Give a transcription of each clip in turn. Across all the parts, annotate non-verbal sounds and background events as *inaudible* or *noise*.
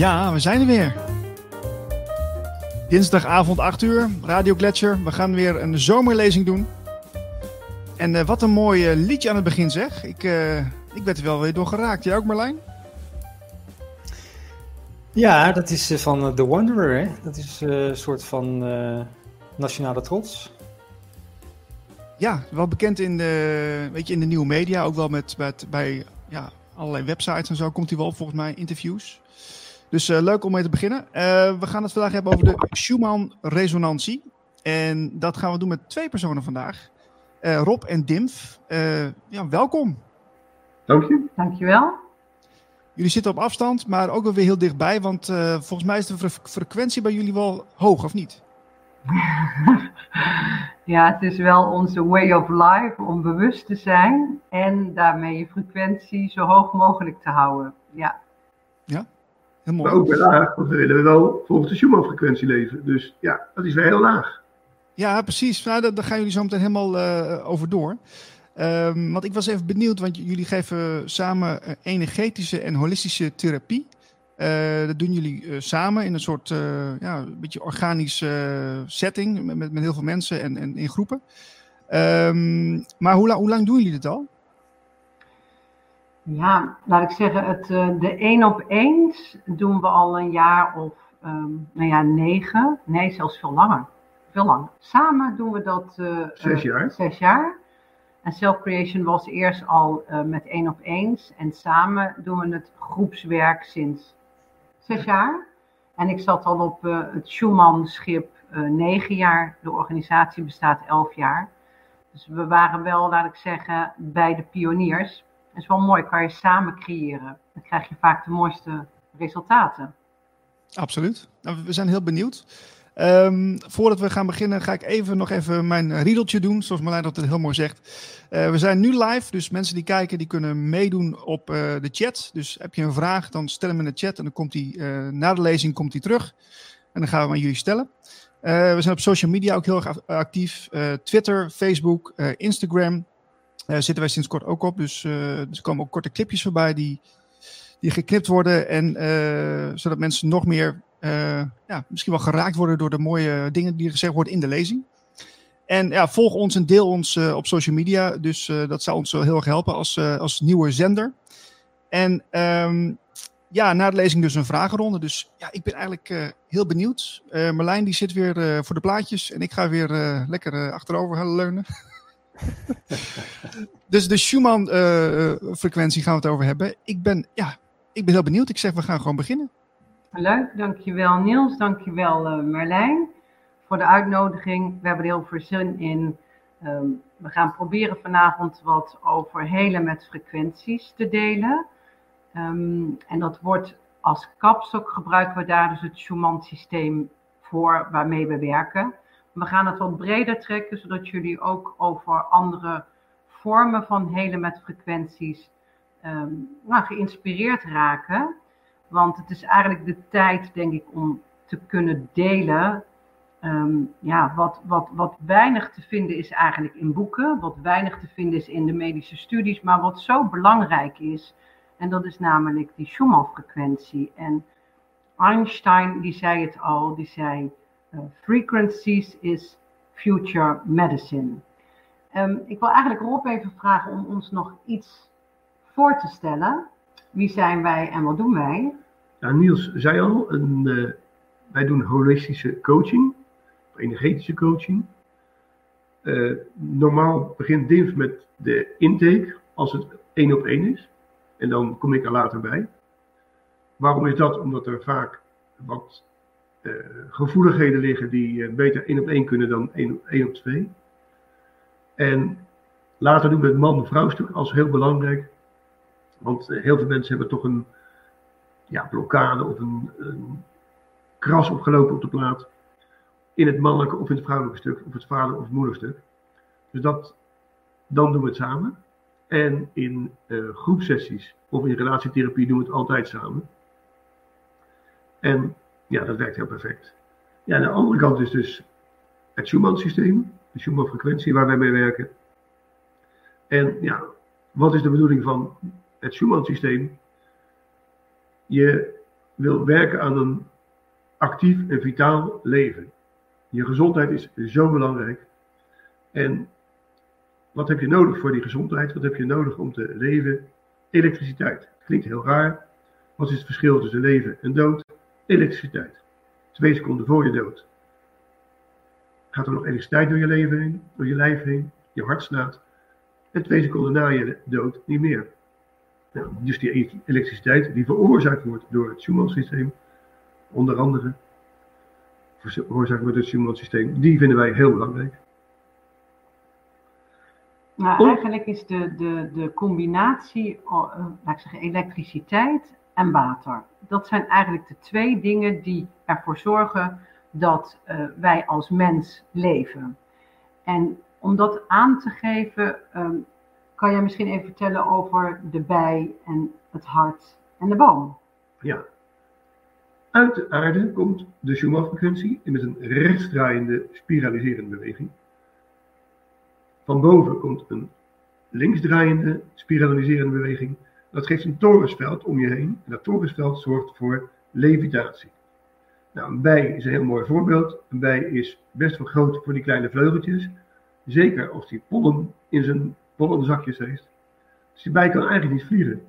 Ja, we zijn er weer. Dinsdagavond 8 uur, Radio Gletscher. We gaan weer een zomerlezing doen. En uh, wat een mooi uh, liedje aan het begin zeg. Ik, uh, ik werd er wel weer door geraakt. Jij ook Marlijn? Ja, dat is van The Wanderer. Hè? Dat is een soort van nationale trots. Ja, wel bekend in de, weet je, in de nieuwe media. Ook wel met, met bij ja, allerlei websites en zo komt hij wel volgens mij interviews. Dus uh, leuk om mee te beginnen. Uh, we gaan het vandaag hebben over de Schumann-resonantie. En dat gaan we doen met twee personen vandaag. Uh, Rob en Dimf. ja, welkom. Dank je. Dankjewel. Jullie zitten op afstand, maar ook wel weer heel dichtbij. Want volgens mij is de fre frequentie bij jullie wel hoog, of niet? *laughs* ja, het is wel onze way of life om bewust te zijn. En daarmee je frequentie zo hoog mogelijk te houden. Ja. Ja, maar ook bij laag, want we willen wel volgens de Schumann-frequentie leven. Dus ja, dat is weer heel laag. Ja, precies. Nou, daar, daar gaan jullie zo meteen helemaal uh, over door. Um, want ik was even benieuwd, want jullie geven samen uh, energetische en holistische therapie. Uh, dat doen jullie samen in een soort ja, een beetje organische setting met, met, heel veel mensen en, en in groepen. Um, maar hoe, hoe lang doen jullie dit al? Ja, laat ik zeggen, het, uh, de één op eens doen we al een jaar of, um, nou ja, negen. Nee, zelfs veel langer. Veel langer. Samen doen we dat uh, zes jaar. Uh, zes jaar. En Self-Creation was eerst al met één op eens. En samen doen we het groepswerk sinds zes jaar. En ik zat al op het Schumann-schip negen jaar. De organisatie bestaat elf jaar. Dus we waren wel, laat ik zeggen, bij de pioniers. Is wel mooi, kan je samen creëren. Dan krijg je vaak de mooiste resultaten. Absoluut. Nou, we zijn heel benieuwd. Um, voordat we gaan beginnen, ga ik even nog even mijn riedeltje doen, zoals Marlijn dat heel mooi zegt. Uh, we zijn nu live, dus mensen die kijken, die kunnen meedoen op uh, de chat. Dus heb je een vraag, dan stel hem in de chat en dan komt hij, uh, na de lezing komt hij terug. En dan gaan we aan jullie stellen. we zijn op social media ook heel erg actief. Twitter, Facebook, Instagram. Uh, zitten wij sinds kort ook op. Dus, dus er komen ook korte clipjes voorbij die, die geknipt worden. En, uh, zodat mensen nog meer ja, misschien wel geraakt worden door de mooie dingen die gezegd worden in de lezing. En ja, volg ons en deel ons op social media. Dus dat zou ons wel heel erg helpen als, als nieuwe zender. En um, ja, na de lezing dus een vragenronde. Dus ja, ik ben eigenlijk heel benieuwd. Marlijn die zit weer voor de plaatjes. En ik ga weer lekker achterover leunen. *laughs* *laughs* dus de Schumann-frequentie uh, gaan we het over hebben. Ik ben, ja, ik ben heel benieuwd. Ik zeg, we gaan gewoon beginnen. Leuk, dankjewel Niels, dankjewel uh, Merlijn voor de uitnodiging. We hebben er heel veel zin in. Um, we gaan proberen vanavond wat over helen met frequenties te delen. Um, en dat wordt als kapstok gebruiken we daar dus het Schumann-systeem voor waarmee we werken. We gaan het wat breder trekken, zodat jullie ook over andere vormen van helen met frequenties um, nou, geïnspireerd raken. Want het is eigenlijk de tijd, denk ik, om te kunnen delen. Um, ja, wat, wat, wat weinig te vinden is eigenlijk in boeken, wat weinig te vinden is in de medische studies, maar wat zo belangrijk is. En dat is namelijk die Schumann-frequentie. En Einstein, die zei het al, die zei frequencies is future medicine. Um, ik wil eigenlijk Rob even vragen om ons nog iets voor te stellen. Wie zijn wij en wat doen wij? Niels zei al, een, uh, wij doen holistische coaching, energetische coaching. Uh, normaal begint DINF met de intake, als het één op één is. En dan kom ik er later bij. Waarom is dat? Omdat er vaak wat gevoeligheden liggen die uh, beter één op één kunnen dan één, op twee. En later doen we het man-vrouw stuk als heel belangrijk. Want uh, heel veel mensen hebben toch een ja, blokkade of een, een, kras opgelopen op de plaat. In het mannelijke of in het vrouwelijke stuk, of het vader- of moederstuk. Dus dat, dan doen we het samen. En in groepsessies of in relatietherapie doen we het altijd samen. En ja, dat werkt heel perfect. Ja, aan de andere kant is dus het Schumann-systeem, de Schumann-frequentie waar wij mee werken. En ja, wat is de bedoeling van het Schumann-systeem? Je wil werken aan een actief en vitaal leven. Je gezondheid is zo belangrijk. En wat heb je nodig voor die gezondheid? Wat heb je nodig om te leven? Elektriciteit. Klinkt heel raar. Wat is het verschil tussen leven en dood? Elektriciteit. Twee seconden voor je dood. Gaat er nog elektriciteit door je leven heen, door je lijf heen, je hart slaat. En twee seconden na je dood niet meer. Nou, dus die elektriciteit die veroorzaakt wordt door het Schumann-systeem, onder andere, veroorzaakt wordt door het Schumann-systeem, die vinden wij heel belangrijk. Nou, eigenlijk is de, de, de combinatie, uh, laat ik zeggen, elektriciteit en water. Dat zijn eigenlijk de twee dingen die ervoor zorgen dat uh, wij als mens leven. En om dat aan te geven, um, kan jij misschien even vertellen over de bij en het hart en de boom? Ja. Uit de aarde komt de Schumann-frequentie met een rechtsdraaiende spiraliserende beweging. Van boven komt een linksdraaiende spiraliserende beweging. Dat geeft een torensveld om je heen. En dat torensveld zorgt voor levitatie. Nou, een bij is een heel mooi voorbeeld. Een bij is best wel groot voor die kleine vleugeltjes. Zeker als die pollen in zijn pollenzakjes heeft. Dus die bij kan eigenlijk niet vliegen.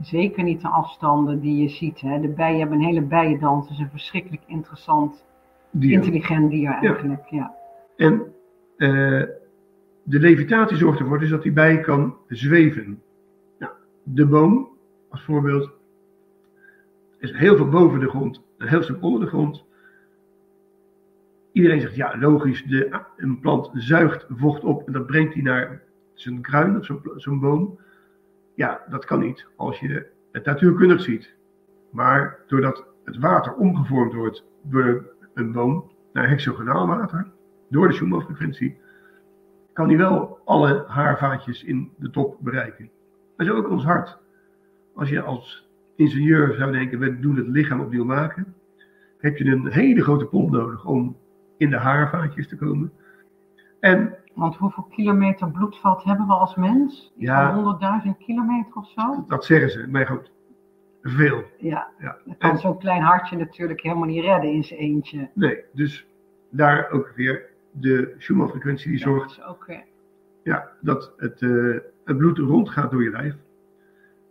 Zeker niet de afstanden die je ziet. Hè. De bijen hebben een hele bijendans. Het is een verschrikkelijk interessant, dier. intelligent dier eigenlijk. Ja. ja. En uh, de levitatie zorgt ervoor dus dat die bij kan zweven. De boom, als voorbeeld, is heel veel boven de grond en heel veel onder de grond. Iedereen zegt, ja, logisch, de, een plant zuigt vocht op en dat brengt hij naar zijn kruin of zo'n boom. Ja, dat kan niet als je het natuurkundig ziet. Maar doordat het water omgevormd wordt door een boom naar hexagonaal water, door de Schumann-frequentie, kan hij wel alle haarvaatjes in de top bereiken. Maar zo ook ons hart. Als je als ingenieur zou denken, we doen het lichaam opnieuw maken, heb je een hele grote pomp nodig om in de haarvaatjes te komen. En, Want hoeveel kilometer bloedvat hebben we als mens? Ja, 100.000 kilometer of zo? Dat zeggen ze, maar goed, veel. Ja, ja. dat kan zo'n klein hartje natuurlijk helemaal niet redden in zijn eentje. Nee, dus daar ook weer de Schumann-frequentie die zorgt dat ook, ja, dat het, uh, het bloed rondgaat door je lijf.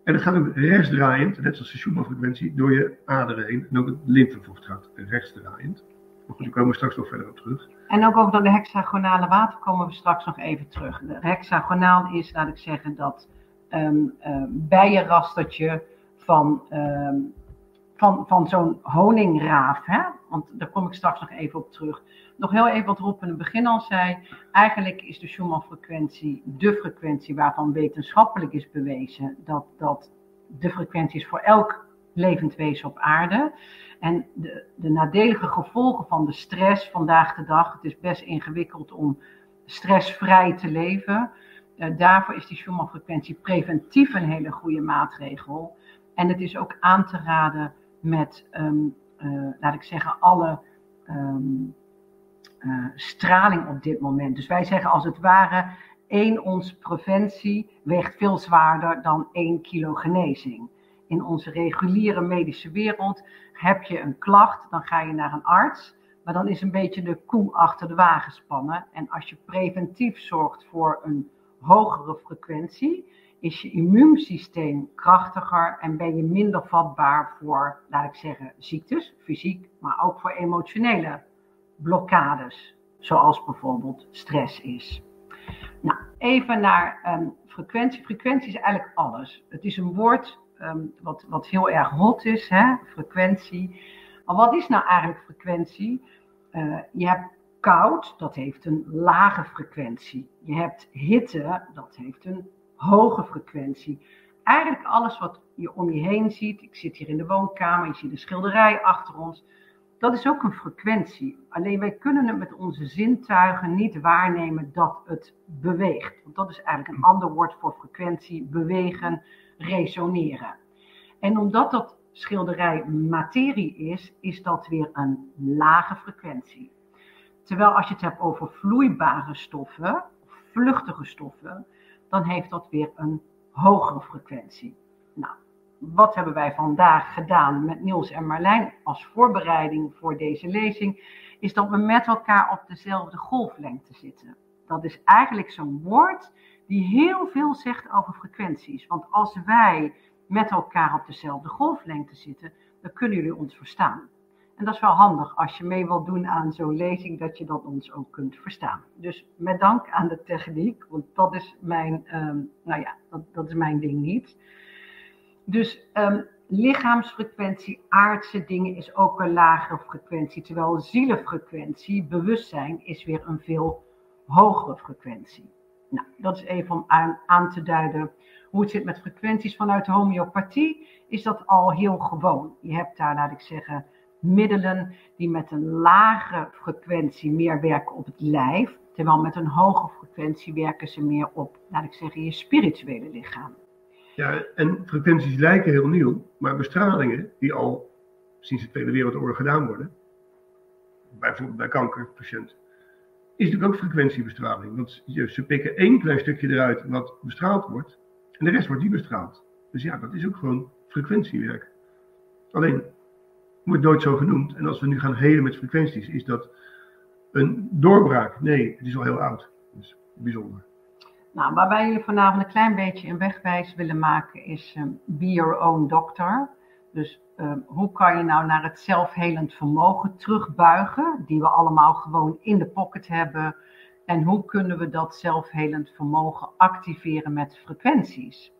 En het gaat ook rechtsdraaiend, net zoals de Schumann-frequentie, door je aderen heen. En ook het lymfevocht gaat rechtsdraaiend. Maar goed, daar komen we straks nog verder op terug. En ook over de hexagonale water komen we straks nog even terug. De hexagonaal is, laat ik zeggen, dat um, bijenrastertje van, um, van, van zo'n honingraaf. Hè? Want daar kom ik straks nog even op terug. Nog heel even wat Rob in het begin al zei. Eigenlijk is de Schumann-frequentie de frequentie waarvan wetenschappelijk is bewezen dat dat de frequentie is voor elk levend wezen op aarde. En de, de nadelige gevolgen van de stress vandaag de dag, het is best ingewikkeld om stressvrij te leven. Uh, daarvoor is die Schumann-frequentie preventief een hele goede maatregel. En het is ook aan te raden met, uh, laat ik zeggen, alle um, uh, straling op dit moment. Dus wij zeggen als het ware, één ons preventie weegt veel zwaarder dan één kilo genezing. In onze reguliere medische wereld heb je een klacht, dan ga je naar een arts. Maar dan is een beetje de koe achter de wagen spannen. En als je preventief zorgt voor een hogere frequentie, is je immuunsysteem krachtiger en ben je minder vatbaar voor, laat ik zeggen, ziektes, fysiek, maar ook voor emotionele blokkades, zoals bijvoorbeeld stress is. Nou, even naar um, frequentie. Frequentie is eigenlijk alles. Het is een woord um, wat, wat heel erg hot is, hè? frequentie. Maar wat is nou eigenlijk frequentie? Uh, je hebt koud, dat heeft een lage frequentie. Je hebt hitte, dat heeft een hoge frequentie. Eigenlijk alles wat je om je heen ziet. Ik zit hier in de woonkamer, je ziet een schilderij achter ons. Dat is ook een frequentie. Alleen wij kunnen het met onze zintuigen niet waarnemen dat het beweegt. Want dat is eigenlijk een ander woord voor frequentie, bewegen, resoneren. En omdat dat schilderij materie is, is dat weer een lage frequentie. Terwijl als je het hebt over vloeibare stoffen, vluchtige stoffen, dan heeft dat weer een hogere frequentie. Nou, wat hebben wij vandaag gedaan met Niels en Marlijn als voorbereiding voor deze lezing, is dat we met elkaar op dezelfde golflengte zitten. Dat is eigenlijk zo'n woord die heel veel zegt over frequenties. Want als wij met elkaar op dezelfde golflengte zitten, dan kunnen jullie ons verstaan. En dat is wel handig als je mee wilt doen aan zo'n lezing, dat je dat ons ook kunt verstaan. Dus met dank aan de techniek, want dat is mijn, ehm, nou ja, dat, dat is mijn ding niet. Dus um, lichaamsfrequentie, aardse dingen is ook een lagere frequentie, terwijl zielenfrequentie, bewustzijn, is weer een veel hogere frequentie. Nou, dat is even om aan, aan te duiden hoe het zit met frequenties. Vanuit homeopathie is dat al heel gewoon. Je hebt daar, laat ik zeggen, middelen die met een lage frequentie meer werken op het lijf, terwijl met een hoge frequentie werken ze meer op, laat ik zeggen, je spirituele lichaam. Ja, en frequenties lijken heel nieuw, maar bestralingen die al sinds de Tweede Wereldoorlog gedaan worden, bijvoorbeeld bij kankerpatiënten, is natuurlijk ook frequentiebestraling. Want ze pikken één klein stukje eruit wat bestraald wordt, en de rest wordt niet bestraald. Dus ja, dat is ook gewoon frequentiewerk. Alleen, wordt nooit zo genoemd. En als we nu gaan helen met frequenties, is dat een doorbraak. Nee, het is al heel oud. Dus bijzonder. Nou, waar wij jullie vanavond een klein beetje een wegwijs willen maken, is um, be your own doctor. Dus um, hoe kan je nou naar het zelfhelend vermogen terugbuigen, die we allemaal gewoon in de pocket hebben. En hoe kunnen we dat zelfhelend vermogen activeren met frequenties?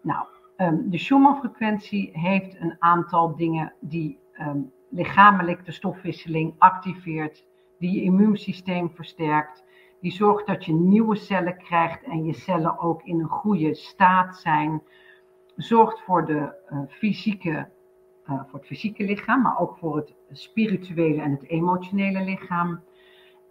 Nou, um, de Schumann-frequentie heeft een aantal dingen die um, lichamelijk de stofwisseling activeert, die je immuunsysteem versterkt, die zorgt dat je nieuwe cellen krijgt en je cellen ook in een goede staat zijn, zorgt voor, de, uh, fysieke, uh, voor het fysieke lichaam, maar ook voor het spirituele en het emotionele lichaam.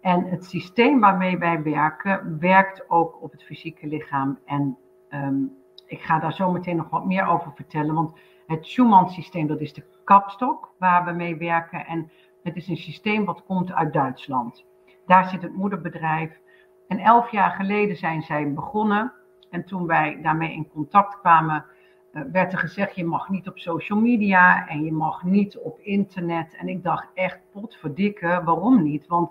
En het systeem waarmee wij werken, werkt ook op het fysieke lichaam. En um, ik ga daar zo meteen nog wat meer over vertellen, want het Schumann-systeem, dat is de kapstok waar we mee werken. En het is een systeem wat komt uit Duitsland. Daar zit het moederbedrijf. En elf jaar geleden zijn zij begonnen. En toen wij daarmee in contact kwamen, uh, werd er gezegd: je mag niet op social media en je mag niet op internet. En ik dacht echt, potverdikke, waarom niet? Want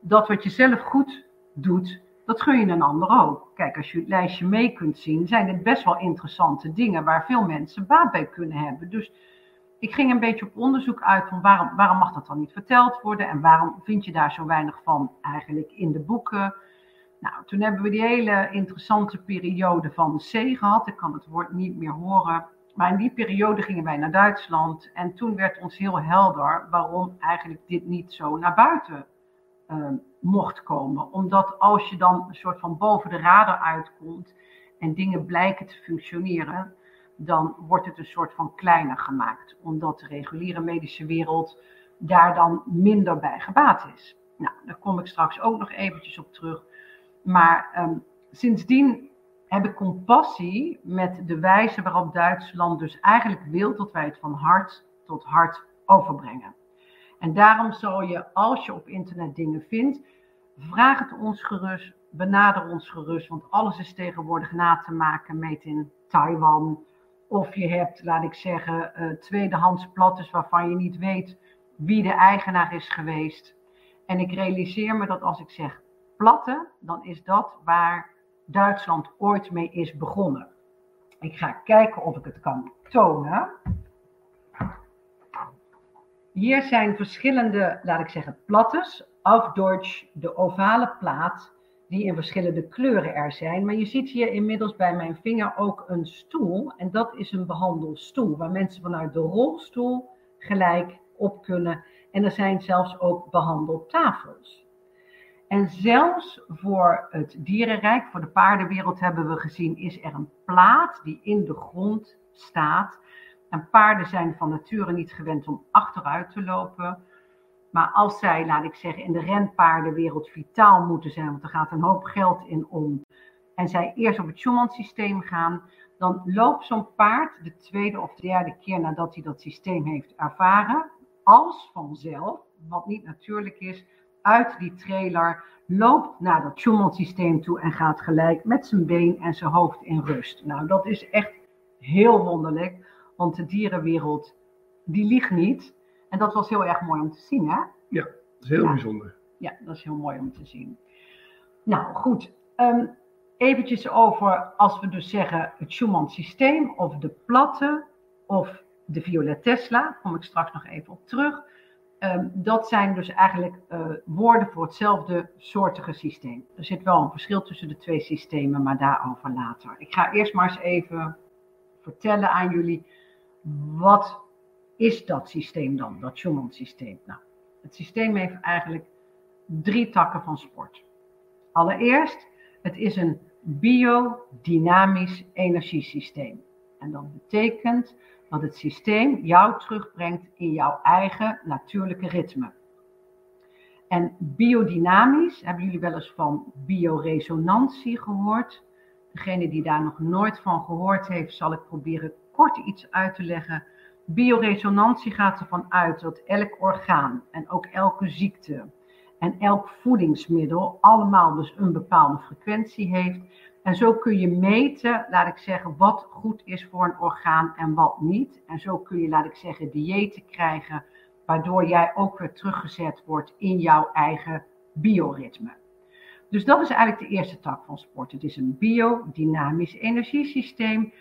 dat wat je zelf goed doet, dat gun je een ander ook. Kijk, als je het lijstje mee kunt zien, zijn het best wel interessante dingen waar veel mensen baat bij kunnen hebben. Dus ik ging een beetje op onderzoek uit van waarom, waarom mag dat dan niet verteld worden en waarom vind je daar zo weinig van eigenlijk in de boeken. Nou, toen hebben we die hele interessante periode van C gehad. Ik kan het woord niet meer horen. Maar in die periode gingen wij naar Duitsland en toen werd ons heel helder waarom eigenlijk dit niet zo naar buiten uh, mocht komen. Omdat als je dan een soort van boven de radar uitkomt en dingen blijken te functioneren, dan wordt het een soort van kleiner gemaakt. Omdat de reguliere medische wereld daar dan minder bij gebaat is. Nou, daar kom ik straks ook nog eventjes op terug. Maar um, sindsdien heb ik compassie met de wijze waarop Duitsland dus eigenlijk wil dat wij het van hart tot hart overbrengen. En daarom zal je, als je op internet dingen vindt, vraag het ons gerust, benader ons gerust, want alles is tegenwoordig na te maken met in Taiwan. Of je hebt, laat ik zeggen, uh, tweedehands plattes waarvan je niet weet wie de eigenaar is geweest. En ik realiseer me dat als ik zeg platte, dan is dat waar Duitsland ooit mee is begonnen. Ik ga kijken of ik het kan tonen. Hier zijn verschillende, laat ik zeggen, plattes. Auf de ovale plaat, die in verschillende kleuren er zijn. Maar je ziet hier inmiddels bij mijn vinger ook een stoel. En dat is een behandelstoel, waar mensen vanuit de rolstoel gelijk op kunnen. En er zijn zelfs ook behandeltafels. En zelfs voor het dierenrijk, voor de paardenwereld hebben we gezien, is er een plaat die in de grond staat. En paarden zijn van nature niet gewend om achteruit te lopen. Maar als zij, laat ik zeggen, in de renpaardenwereld vitaal moeten zijn, want er gaat een hoop geld in om, en zij eerst op het Schumann-systeem gaan, dan loopt zo'n paard de tweede of derde keer nadat hij dat systeem heeft ervaren, als vanzelf, wat niet natuurlijk is, uit die trailer, loopt naar dat Schumann-systeem toe en gaat gelijk met zijn been en zijn hoofd in rust. Nou, dat is echt heel wonderlijk. Want de dierenwereld, die liegt niet. En dat was heel erg mooi om te zien, hè? Dat is heel Ja. bijzonder. Ja, dat is heel mooi om te zien. Nou, goed. Ehm eventjes over, als we dus zeggen het Schumann-systeem, of de platte, of de Violet Tesla, daar kom ik straks nog even op terug. Ehm, dat zijn dus eigenlijk eh, woorden voor hetzelfde soortige systeem. Er zit wel een verschil tussen de twee systemen, maar daarover later. Ik ga eerst maar eens even vertellen aan jullie, wat is dat systeem dan, dat Schumann-systeem? Nou, het systeem heeft eigenlijk drie takken van sport. Allereerst, het is een biodynamisch energiesysteem. En dat betekent dat het systeem jou terugbrengt in jouw eigen natuurlijke ritme. En biodynamisch, hebben jullie wel eens van bioresonantie gehoord? Degene die daar nog nooit van gehoord heeft, zal ik proberen kort iets uit te leggen. Bioresonantie gaat ervan uit dat elk orgaan en ook elke ziekte en elk voedingsmiddel allemaal dus een bepaalde frequentie heeft. En zo kun je meten, laat ik zeggen, wat goed is voor een orgaan en wat niet. En zo kun je, laat ik zeggen, diëten krijgen, waardoor jij ook weer teruggezet wordt in jouw eigen bioritme. Dus dat is eigenlijk de eerste tak van sport. Het is een biodynamisch energiesysteem,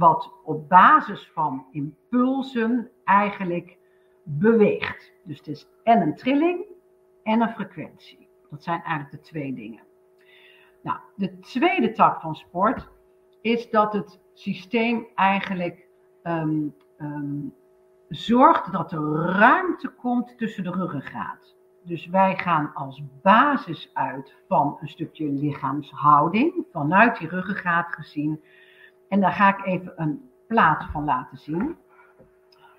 wat op basis van impulsen eigenlijk beweegt. Dus het is en een trilling en een frequentie. Dat zijn eigenlijk de twee dingen. Nou, de tweede tak van sport is dat het systeem eigenlijk ehm, ehm, zorgt dat er ruimte komt tussen de ruggengraat. Dus wij gaan als basis uit van een stukje lichaamshouding, vanuit die ruggengraat gezien. En daar ga ik even een plaat van laten zien.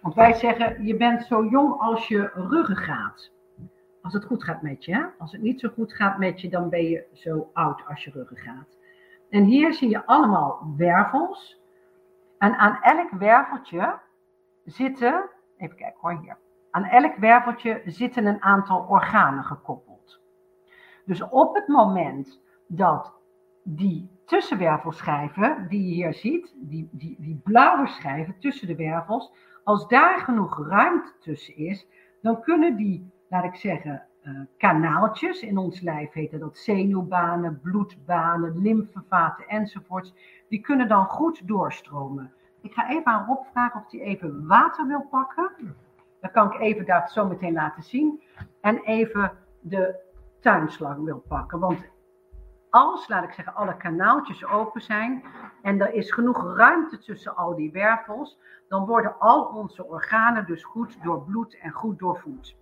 Want wij zeggen, je bent zo jong als je ruggengraat. Als het goed gaat met je. Hè? Als het niet zo goed gaat met je, dan ben je zo oud als je ruggengraat. En hier zie je allemaal wervels. En aan elk werveltje zitten, even kijken hoor hier. Aan elk werveltje zitten een aantal organen gekoppeld. Dus op het moment dat die tussenwervelschijven, die je hier ziet, die, die, die blauwe schijven tussen de wervels, als daar genoeg ruimte tussen is, dan kunnen die, laat ik zeggen, eh, kanaaltjes, in ons lijf heten dat zenuwbanen, bloedbanen, lymfevaten enzovoorts, die kunnen dan goed doorstromen. Ik ga even aan Rob vragen of hij even water wil pakken. Dan kan ik even dat zo meteen laten zien. En even de tuinslang wil pakken. Want als, laat ik zeggen, alle kanaaltjes open zijn en er is genoeg ruimte tussen al die wervels, dan worden al onze organen dus goed doorbloed en goed doorvoed.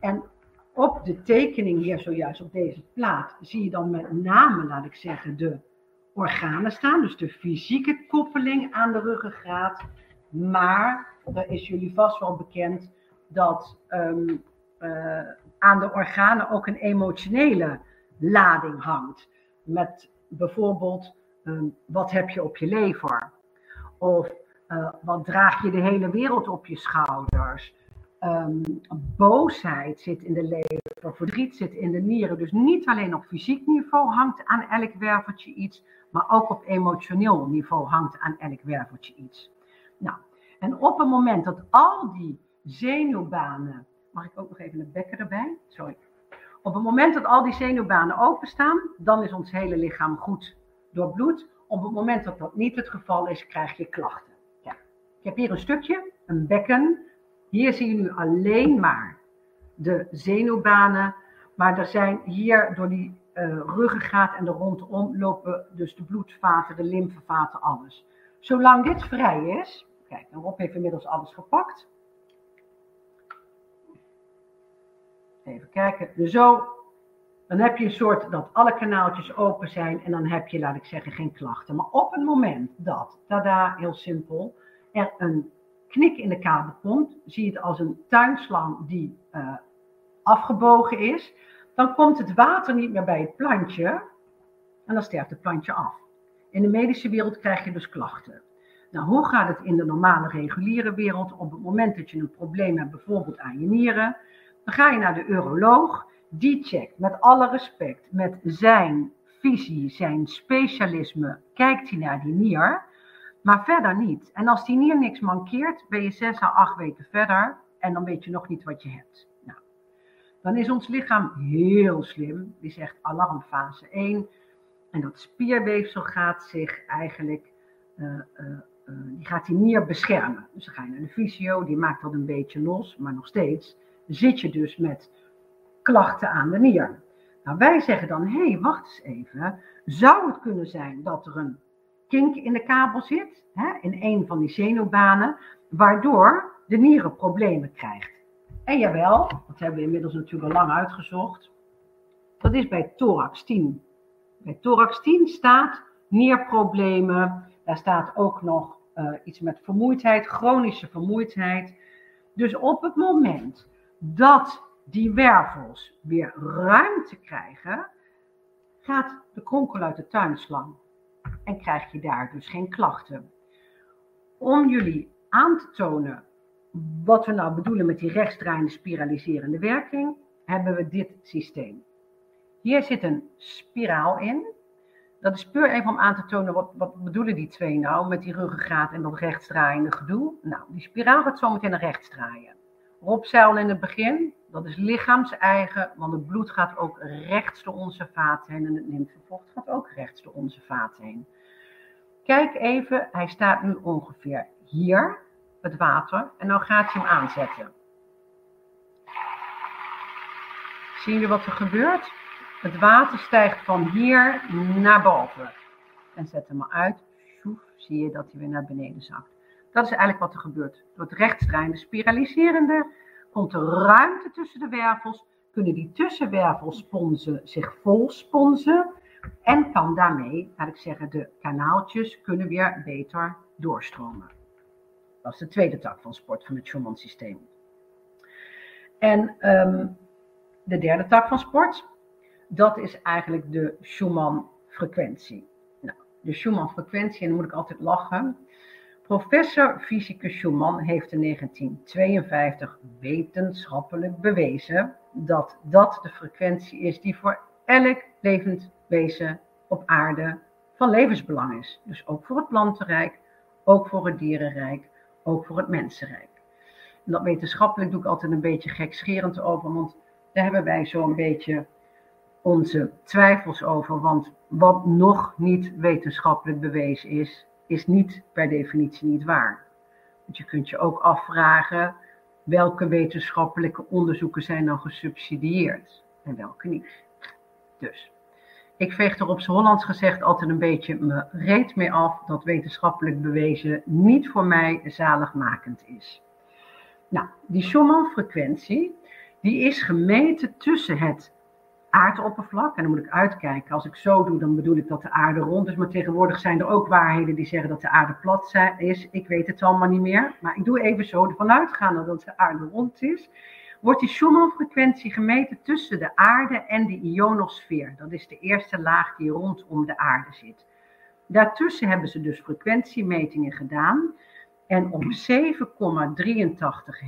En op de tekening hier zojuist op deze plaat zie je dan met name, laat ik zeggen, de organen staan. Dus de fysieke koppeling aan de ruggengraat. Maar er is jullie vast wel bekend dat ehm, eh, aan de organen ook een emotionele lading hangt. Met bijvoorbeeld, ehm, wat heb je op je lever? Of eh, wat draag je de hele wereld op je schouders? Ehm, boosheid zit in de lever, verdriet zit in de nieren. Dus niet alleen op fysiek niveau hangt aan elk werveltje iets, maar ook op emotioneel niveau hangt aan elk werveltje iets. Nou, en op het moment dat al die zenuwbanen, mag ik ook nog even een bekken erbij? Sorry. Op het moment dat al die zenuwbanen openstaan, dan is ons hele lichaam goed doorbloed. Op het moment dat dat niet het geval is, krijg je klachten. Ja. Ik heb hier een stukje, een bekken. Hier zie je nu alleen maar de zenuwbanen. Maar er zijn hier door die uh, ruggengraat en er rondom lopen dus de bloedvaten, de lymfevaten, alles. Zolang dit vrij is, kijk, Rob heeft inmiddels alles gepakt. Even kijken, dus zo, dan heb je een soort dat alle kanaaltjes open zijn en dan heb je, laat ik zeggen, geen klachten. Maar op het moment dat, tada, heel simpel, er een knik in de kabel komt, zie je het als een tuinslang die uh, afgebogen is, dan komt het water niet meer bij het plantje en dan sterft het plantje af. In de medische wereld krijg je dus klachten. Nou, hoe gaat het in de normale reguliere wereld? Op het moment dat je een probleem hebt, bijvoorbeeld aan je nieren, dan ga je naar de uroloog. Die checkt met alle respect, met zijn visie, zijn specialisme, kijkt hij naar die nier. Maar verder niet. En als die nier niks mankeert, ben je zes à acht weken verder en dan weet je nog niet wat je hebt. Nou, dan is ons lichaam heel slim. Die zegt alarmfase 1. En dat spierweefsel gaat zich eigenlijk, uh, uh, uh, die gaat die nier beschermen. Dus dan ga je naar de fysio, die maakt dat een beetje los, maar nog steeds zit je dus met klachten aan de nier. Nou, wij zeggen dan, hé, hey, wacht eens even. Zou het kunnen zijn dat er een kink in de kabel zit, hè, in een van die zenuwbanen, waardoor de nieren problemen krijgt? En jawel, dat hebben we inmiddels natuurlijk al lang uitgezocht. Dat is bij thorax 10. Bij thorax 10 staat nierproblemen. Daar staat ook nog uh, iets met vermoeidheid, chronische vermoeidheid. Dus op het moment dat die wervels weer ruimte krijgen, gaat de kronkel uit de tuinslang. En krijg je daar dus geen klachten. Om jullie aan te tonen wat we nou bedoelen met die rechtsdraaiende spiraliserende werking, hebben we dit systeem. Hier zit een spiraal in. Dat is puur even om aan te tonen wat, wat bedoelen die twee nou met die ruggengraat en dat rechtsdraaiende gedoe. Nou, die spiraal gaat zo meteen naar rechts draaien. Rob zei al in het begin, dat is lichaams-eigen, want het bloed gaat ook rechts door onze vaten heen en het lymfevocht gaat ook rechts door onze vaten heen. Kijk even, hij staat nu ongeveer hier, het water, en nou gaat hij hem aanzetten. Zien jullie wat er gebeurt? Het water stijgt van hier naar boven. En zet hem maar uit. Zie je dat hij weer naar beneden zakt. Dat is eigenlijk wat er gebeurt. Door het rechtsdraaiende spiraliserende komt er ruimte tussen de wervels. Kunnen die tussenwervelsponsen zich vol sponsen. En kan daarmee, laat ik zeggen, de kanaaltjes kunnen weer beter doorstromen. Dat is de tweede tak van sport van het Schumann systeem. En um, de derde tak van sport, dat is eigenlijk de Schumann-frequentie. Nou, de Schumann-frequentie, en dan moet ik altijd lachen. Professor Fysicus Schumann heeft in 1952 wetenschappelijk bewezen dat dat de frequentie is die voor elk levend wezen op aarde van levensbelang is. Dus ook voor het plantenrijk, ook voor het dierenrijk, ook voor het mensenrijk. En dat wetenschappelijk doe ik altijd een beetje gekscherend over, want daar hebben wij zo'n beetje onze twijfels over. Want wat nog niet wetenschappelijk bewezen is, is niet per definitie niet waar. Want je kunt je ook afvragen welke wetenschappelijke onderzoeken zijn dan gesubsidieerd en welke niet. Dus ik veeg er op z'n Hollands gezegd altijd een beetje me reet mee af dat wetenschappelijk bewezen niet voor mij zaligmakend is. Nou, die Schumann-frequentie, die is gemeten tussen het aardoppervlak. En dan moet ik uitkijken. Als ik zo doe, dan bedoel ik dat de aarde rond is. Maar tegenwoordig zijn er ook waarheden die zeggen dat de aarde plat is. Ik weet het allemaal niet meer. Maar ik doe even zo ervan uitgaande dat de aarde rond is. Wordt die Schumann-frequentie gemeten tussen de aarde en de ionosfeer. Dat is de eerste laag die rondom de aarde zit. Daartussen hebben ze dus frequentiemetingen gedaan. En om 7,83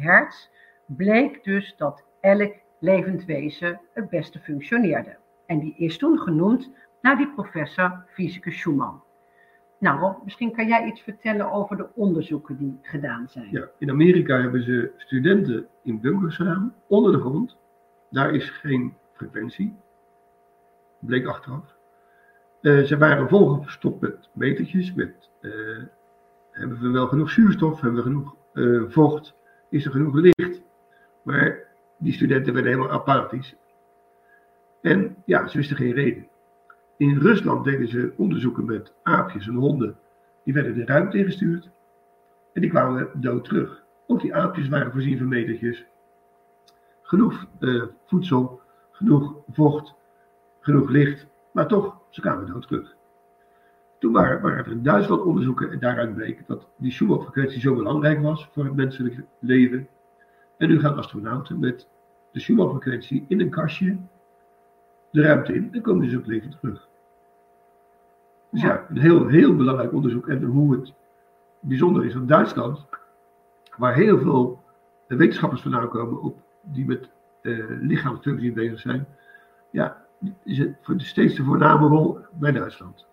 hertz bleek dus dat elk levend wezen het beste functioneerde. En die is toen genoemd naar die professor Fysicus Schumann. Nou misschien kan jij iets vertellen over de onderzoeken die gedaan zijn. Ja, in Amerika hebben ze studenten in bunkers gedaan, onder de grond. Daar is geen frequentie, bleek achteraf. Uh, ze waren volgestopt met metertjes, met uh, hebben we wel genoeg zuurstof, hebben we genoeg uh, vocht, is er genoeg licht. Maar die studenten werden helemaal apathisch. En ja, ze wisten geen reden. In Rusland deden ze onderzoeken met aapjes en honden. Die werden de ruimte ingestuurd. En die kwamen dood terug. Ook die aapjes waren voorzien van metertjes. Genoeg uh, voedsel, genoeg vocht, genoeg licht. Maar toch, ze kwamen dood terug. Toen waren, er in Duitsland onderzoeken en daaruit bleek dat die Schumann-frequentie zo belangrijk was voor het menselijk leven en nu gaan astronauten met de Schumann-frequentie in een kastje de ruimte in en komen dus ook levend terug. Dus ja, een heel, heel belangrijk onderzoek. En hoe het bijzonder is, dat Duitsland, waar heel veel wetenschappers vandaan komen op, die met uh, lichaamsfunctie bezig zijn, ja, is het voor de steeds de voorname rol bij Duitsland.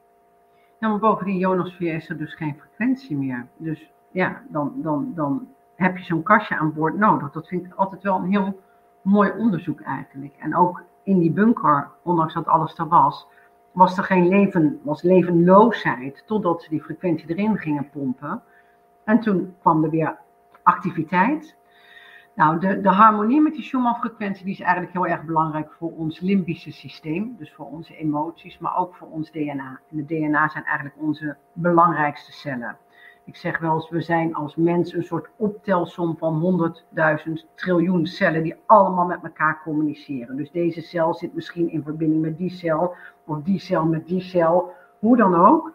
Ja, maar boven die ionosfeer is er dus geen frequentie meer. Dus ja, dan, dan, dan heb je zo'n kastje aan boord nodig. Dat vind ik altijd wel een heel mooi onderzoek eigenlijk. En ook in die bunker, ondanks dat alles er was, was er geen leven, was levenloosheid totdat ze die frequentie erin gingen pompen. En toen kwam er weer activiteit. Nou, de, de harmonie met die Schumann-frequentie die is eigenlijk heel erg belangrijk voor ons limbische systeem, dus voor onze emoties, maar ook voor ons DNA. En de DNA zijn eigenlijk onze belangrijkste cellen. Ik zeg wel eens, we zijn als mens een soort optelsom van 100.000 triljoen cellen die allemaal met elkaar communiceren. Dus deze cel zit misschien in verbinding met die cel, of die cel met die cel, hoe dan ook.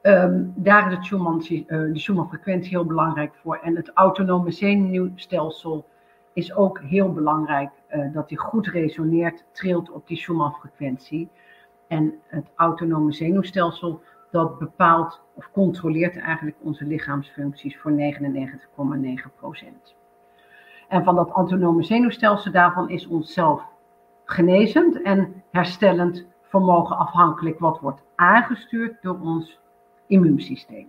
Ehm, daar is het Schumann, uh, de Schumann-frequentie heel belangrijk voor. En het autonome zenuwstelsel is ook heel belangrijk uh, dat die goed resoneert, trilt op die Schumann-frequentie. En het autonome zenuwstelsel dat bepaalt of controleert eigenlijk onze lichaamsfuncties voor 99,9%. En van dat autonome zenuwstelsel daarvan is onszelf genezend en herstellend vermogen afhankelijk wat wordt aangestuurd door ons immuunsysteem.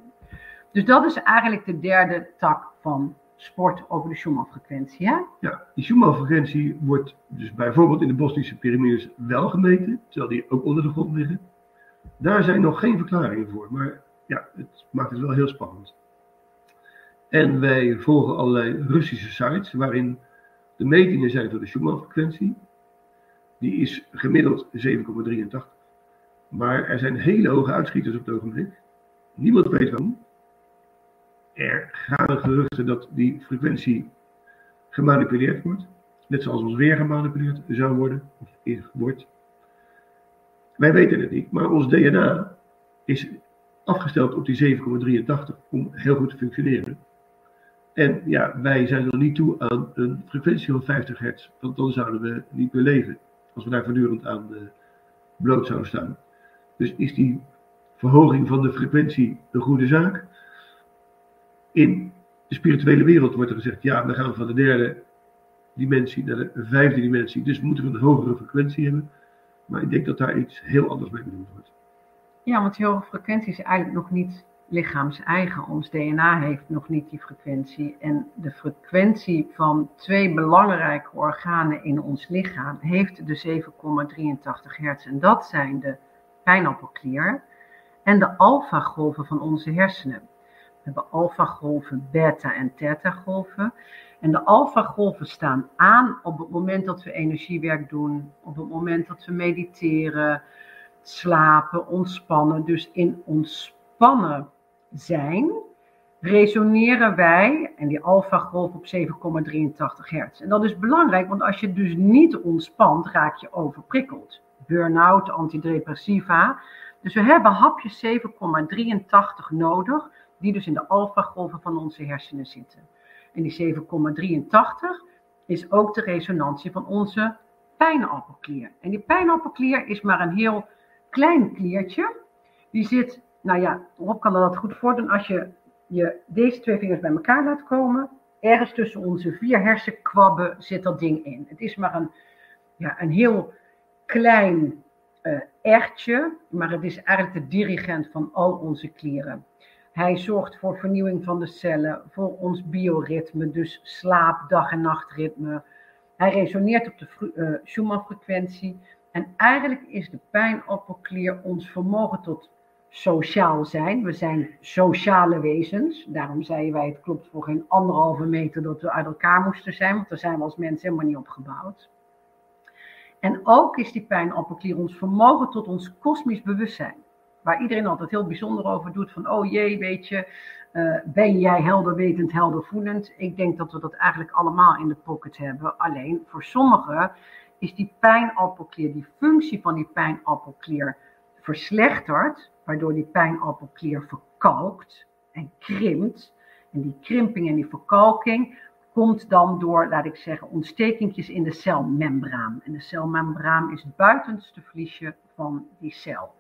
Dus dat is eigenlijk de derde tak van sport over de Schumann-frequentie. Hè? Ja, die Schumann-frequentie wordt dus bijvoorbeeld in de Bosnische piramides wel gemeten, terwijl die ook onder de grond liggen. Daar zijn nog geen verklaringen voor, maar ja, het maakt het wel heel spannend. En wij volgen allerlei Russische sites waarin de metingen zijn voor de Schumann-frequentie. Die is gemiddeld 7,83. Maar er zijn hele hoge uitschieters op het ogenblik. Niemand weet waarom. Er gaan geruchten dat die frequentie gemanipuleerd wordt. Net zoals ons weer gemanipuleerd zou worden, of wordt. Wij weten het niet, maar ons DNA is afgesteld op die 7,83 om heel goed te functioneren. En ja, wij zijn er niet toe aan een frequentie van 50 hertz, want dan zouden we niet meer leven. Als we daar voortdurend aan uh, bloot zouden staan. Dus is die verhoging van de frequentie een goede zaak? In de spirituele wereld wordt er gezegd, ja, we gaan van de derde dimensie naar de vijfde dimensie, dus moeten we een hogere frequentie hebben. Maar ik denk dat daar iets heel anders mee bedoeld wordt. Ja, want die hoge frequentie is eigenlijk nog niet lichaams-eigen. Ons DNA heeft nog niet die frequentie. En de frequentie van twee belangrijke organen in ons lichaam heeft de 7,83 hertz. En dat zijn de pijnappelklier en de alfagolven van onze hersenen. We hebben alfagolven, beta- en theta-golven. En de alfagolven staan aan op het moment dat we energiewerk doen, op het moment dat we mediteren, slapen, ontspannen. Dus in ontspannen zijn resoneren wij, en die alfagolf op 7,83 hertz. En dat is belangrijk, want als je dus niet ontspant, raak je overprikkeld. Burn-out, antidepressiva. Dus we hebben hapjes 7,83 nodig, die dus in de alfagolven van onze hersenen zitten. En die 7,83 is ook de resonantie van onze pijnappelklier. En die pijnappelklier is maar een heel klein kliertje. Die zit, nou ja, Rob kan dat goed voordoen. Als je, je deze twee vingers bij elkaar laat komen, ergens tussen onze vier hersenkwabben zit dat ding in. Het is maar een, ja, een heel klein uh, ertje, maar het is eigenlijk de dirigent van al onze klieren. Hij zorgt voor vernieuwing van de cellen, voor ons bioritme, dus slaap, dag- en nachtritme. Hij resoneert op de uh, Schumann-frequentie. En eigenlijk is de pijnappelklier ons vermogen tot sociaal zijn. We zijn sociale wezens. Daarom zeiden wij, het klopt voor geen anderhalve meter dat we uit elkaar moesten zijn, want daar zijn we als mensen helemaal niet op gebouwd. En ook is die pijnappelklier ons vermogen tot ons kosmisch bewustzijn. Waar iedereen altijd heel bijzonder over doet van, oh jee, weet je, uh, ben jij helderwetend, heldervoelend? Ik denk dat we dat eigenlijk allemaal in de pocket hebben. Alleen voor sommigen is die pijnappelklier, die functie van die pijnappelklier verslechterd, waardoor die pijnappelklier verkalkt en krimpt. En die krimping en die verkalking komt dan door, laat ik zeggen, ontstekingjes in de celmembraan. En de celmembraan is het buitenste vliesje van die cel.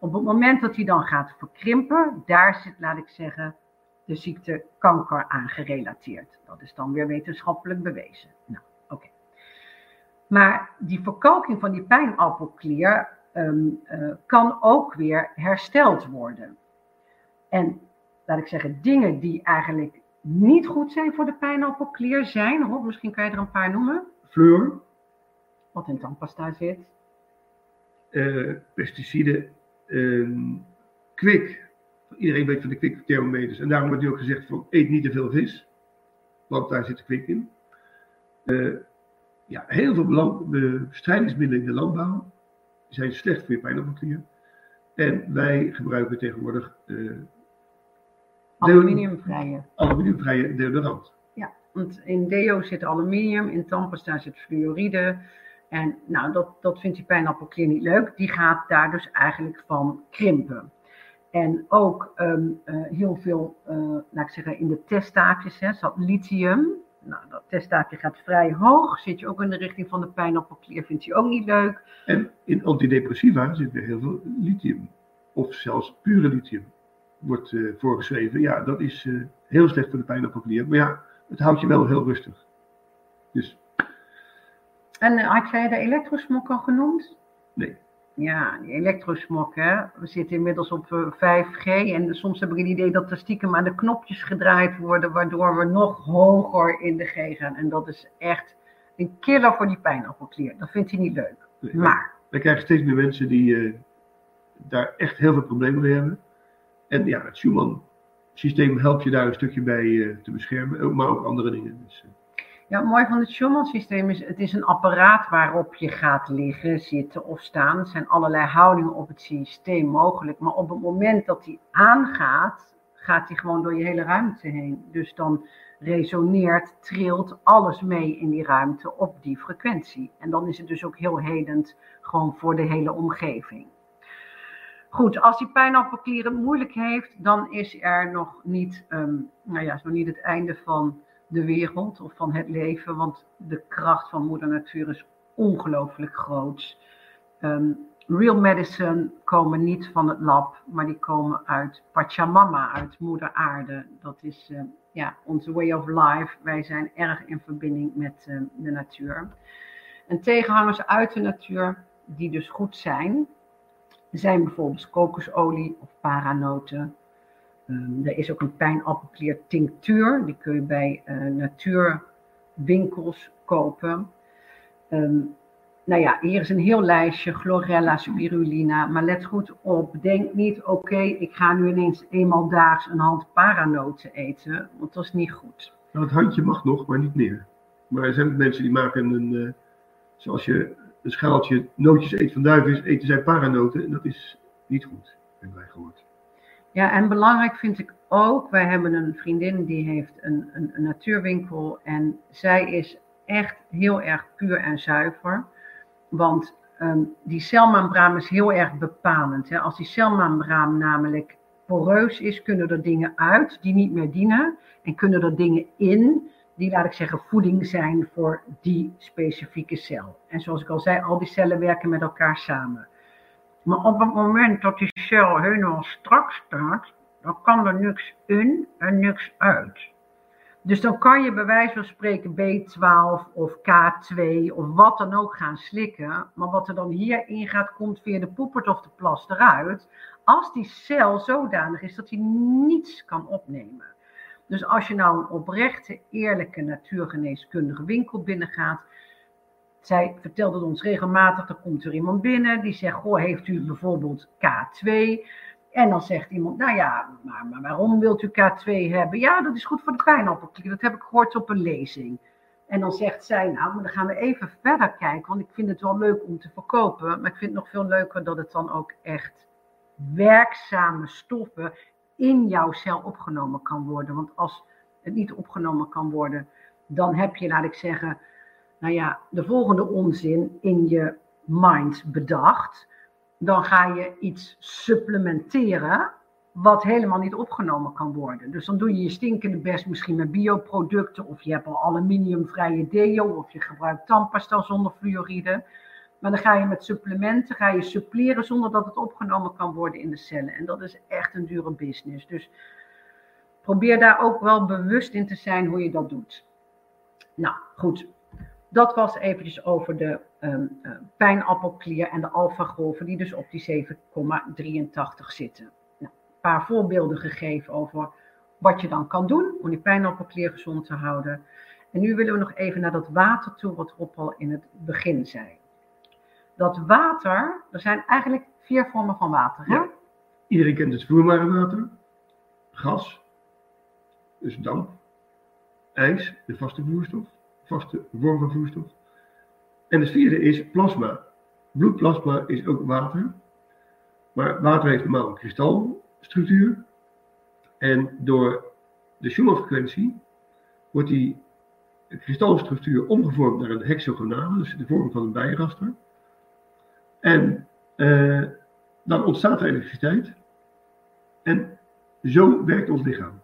Op het moment dat die dan gaat verkrimpen, daar zit, laat ik zeggen, de ziekte kanker aan gerelateerd. Dat is dan weer wetenschappelijk bewezen. Nou, oké. Maar die verkalking van die pijnappelklier ehm, eh, kan ook weer hersteld worden. En laat ik zeggen, dingen die eigenlijk niet goed zijn voor de pijnappelklier zijn, Rob, misschien kan je er een paar noemen, Fleur, wat in tandpasta zit. eh, pesticiden, kwik. Iedereen weet van de kwikthermometers. En daarom wordt nu ook gezegd van eet niet te veel vis. Want daar zit kwik in. Eh, ja, heel veel land- bestrijdingsmiddelen in de landbouw zijn slecht voor je pijnappelklier. En wij gebruiken tegenwoordig eh, Aluminiumvrije. aluminiumvrije deodorant. Want in deo zit aluminium, in tandpasta zit fluoride. En nou, dat, dat vindt die pijnappelklier niet leuk. Die gaat daar dus eigenlijk van krimpen. En ook ehm, eh, heel veel, eh, laat ik zeggen, in de testtaafjes hè, zat lithium. Nou, dat testtaafje gaat vrij hoog. Zit je ook in de richting van de pijnappelklier, vindt hij ook niet leuk. En in antidepressiva zit weer heel veel lithium. Of zelfs pure lithium wordt eh, voorgeschreven. Ja, dat is heel slecht voor de pijnappelklier. Maar ja, het houdt je wel heel rustig. Dus En eh, had jij de elektrosmok al genoemd? Nee. Ja, die elektrosmok, hè. We zitten inmiddels op eh, 5G en soms heb ik het idee dat er stiekem aan de knopjes gedraaid worden, waardoor we nog hoger in de G gaan. En dat is echt een killer voor die pijnappelklier. Dat vindt hij niet leuk. nee, Maar, wij krijgen steeds meer mensen die eh, daar echt heel veel problemen mee hebben. En ja, het Schumann-systeem helpt je daar een stukje bij eh, te beschermen. Maar ook andere dingen. Dus, eh, ja, het van het Schumann-systeem is, het is een apparaat waarop je gaat liggen, zitten of staan. Er zijn allerlei houdingen op het systeem mogelijk. Maar op het moment dat hij aangaat, gaat hij gewoon door je hele ruimte heen. Dus dan resoneert, trilt alles mee in die ruimte op die frequentie. En dan is het dus ook heel helend gewoon voor de hele omgeving. Goed, als die pijnappelklier het moeilijk heeft, dan is er nog niet, ehm, nou ja, nog niet het einde van de wereld of van het leven, want de kracht van moeder natuur is ongelooflijk groot. Ehm, real medicine komen niet van het lab, maar die komen uit Pachamama, uit moeder aarde. Dat is eh, ja, onze way of life. Wij zijn erg in verbinding met eh, de natuur. En tegenhangers uit de natuur, die dus goed zijn, zijn bijvoorbeeld kokosolie of paranoten. Um, er is ook een pijnappelklier tinctuur, die kun je bij uh, natuurwinkels kopen. Um, nou ja, hier is een heel lijstje, chlorella, spirulina, maar let goed op, denk niet, oké, ik ga nu ineens eenmaal daags een hand paranoten eten, want dat is niet goed. Nou, het handje mag nog, maar niet meer. Maar er zijn mensen die maken een, uh, zoals je een schaaltje nootjes eet van duiven, eten zij paranoten en dat is niet goed, hebben wij gehoord. Ja, en belangrijk vind ik ook, wij hebben een vriendin die heeft een, een, natuurwinkel en zij is echt heel erg puur en zuiver. Want um, die celmembraan is heel erg bepalend. Hè. Als die celmembraan namelijk poreus is, kunnen er dingen uit die niet meer dienen. En kunnen er dingen in die, laat ik zeggen, voeding zijn voor die specifieke cel. En zoals ik al zei, al die cellen werken met elkaar samen. Maar op het moment dat die cel helemaal strak staat, dan kan er niks in en niks uit. Dus dan kan je bij wijze van spreken B12 of K2 of wat dan ook gaan slikken. Maar wat er dan hierin gaat, komt via de poepert of de plas eruit. Als die cel zodanig is dat hij niets kan opnemen. Dus als je nou een oprechte, eerlijke, natuurgeneeskundige winkel binnengaat. Zij vertelt het ons regelmatig, er komt er iemand binnen die zegt, goh, heeft u bijvoorbeeld K2? En dan zegt iemand, nou ja, maar, maar waarom wilt u K2 hebben? Ja, dat is goed voor de pijnappelklier. Dat heb ik gehoord op een lezing. En dan zegt zij, nou, dan gaan we even verder kijken, want ik vind het wel leuk om te verkopen. Maar ik vind het nog veel leuker dat het dan ook echt werkzame stoffen in jouw cel opgenomen kan worden. Want als het niet opgenomen kan worden, dan heb je, laat ik zeggen, nou ja, de volgende onzin in je mind bedacht dan ga je iets supplementeren wat helemaal niet opgenomen kan worden. Dus dan doe je je stinkende best misschien met bioproducten, of je hebt al aluminiumvrije deo, of je gebruikt tandpasta zonder fluoride. Maar dan ga je met supplementen, ga je suppleren zonder dat het opgenomen kan worden in de cellen. En dat is echt een dure business. Dus probeer daar ook wel bewust in te zijn hoe je dat doet. Nou, goed. Dat was eventjes over de um, pijnappelklier en de alfagolven die dus op die 7,83 zitten. Een paar voorbeelden gegeven over wat je dan kan doen om die pijnappelklier gezond te houden. En nu willen we nog even naar dat water toe, wat Rob al in het begin zei. Dat water, er zijn eigenlijk vier vormen van water. Hè? Iedereen kent het vloeibare water, gas, dus damp, ijs, de vaste vloeistof, vaste vorm van vloeistof. En het vierde is plasma. Bloedplasma is ook water, maar water heeft normaal een kristalstructuur. En door de Schumann-frequentie wordt die kristalstructuur omgevormd naar een hexagonale, dus de vorm van een bijraster. En uh, dan ontstaat er elektriciteit. En zo werkt ons lichaam.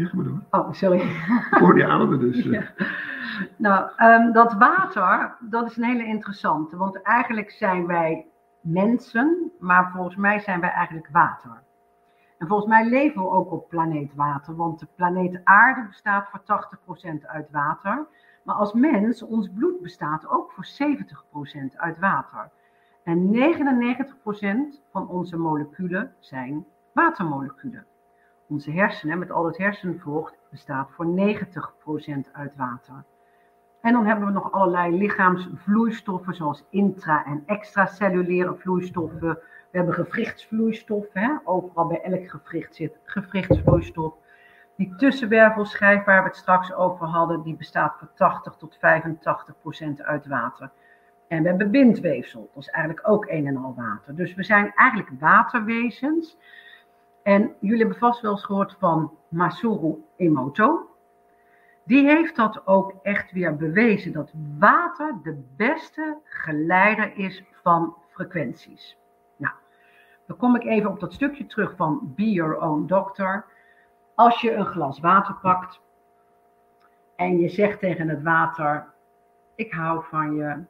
Ja, ga maar door. Oh, sorry. Ik hoor die ademen dus. *laughs* Ja. Nou, um, dat water, dat is een hele interessante. Want eigenlijk zijn wij mensen, maar volgens mij zijn wij eigenlijk water. En volgens mij leven we ook op planeet water, want de planeet aarde bestaat voor 80% uit water. Maar als mens, ons bloed bestaat ook voor 70% uit water. En 99% van onze moleculen zijn watermoleculen. Onze hersenen, met al het hersenvocht, bestaat voor 90% uit water. En dan hebben we nog allerlei lichaamsvloeistoffen, zoals intra- en extracellulaire vloeistoffen. We hebben gewrichtsvloeistoffen, hè? overal bij elk gewricht zit gewrichtsvloeistof. Die tussenwervelschijf waar we het straks over hadden, die bestaat voor 80 tot 85 procent uit water. En we hebben bindweefsel, dat is eigenlijk ook een en al water. Dus we zijn eigenlijk waterwezens. En jullie hebben vast wel eens gehoord van Masaru Emoto. Die heeft dat ook echt weer bewezen, dat water de beste geleider is van frequenties. Nou, dan kom ik even op dat stukje terug van Be Your Own Doctor. Als je een glas water pakt en je zegt tegen het water: Ik hou van je,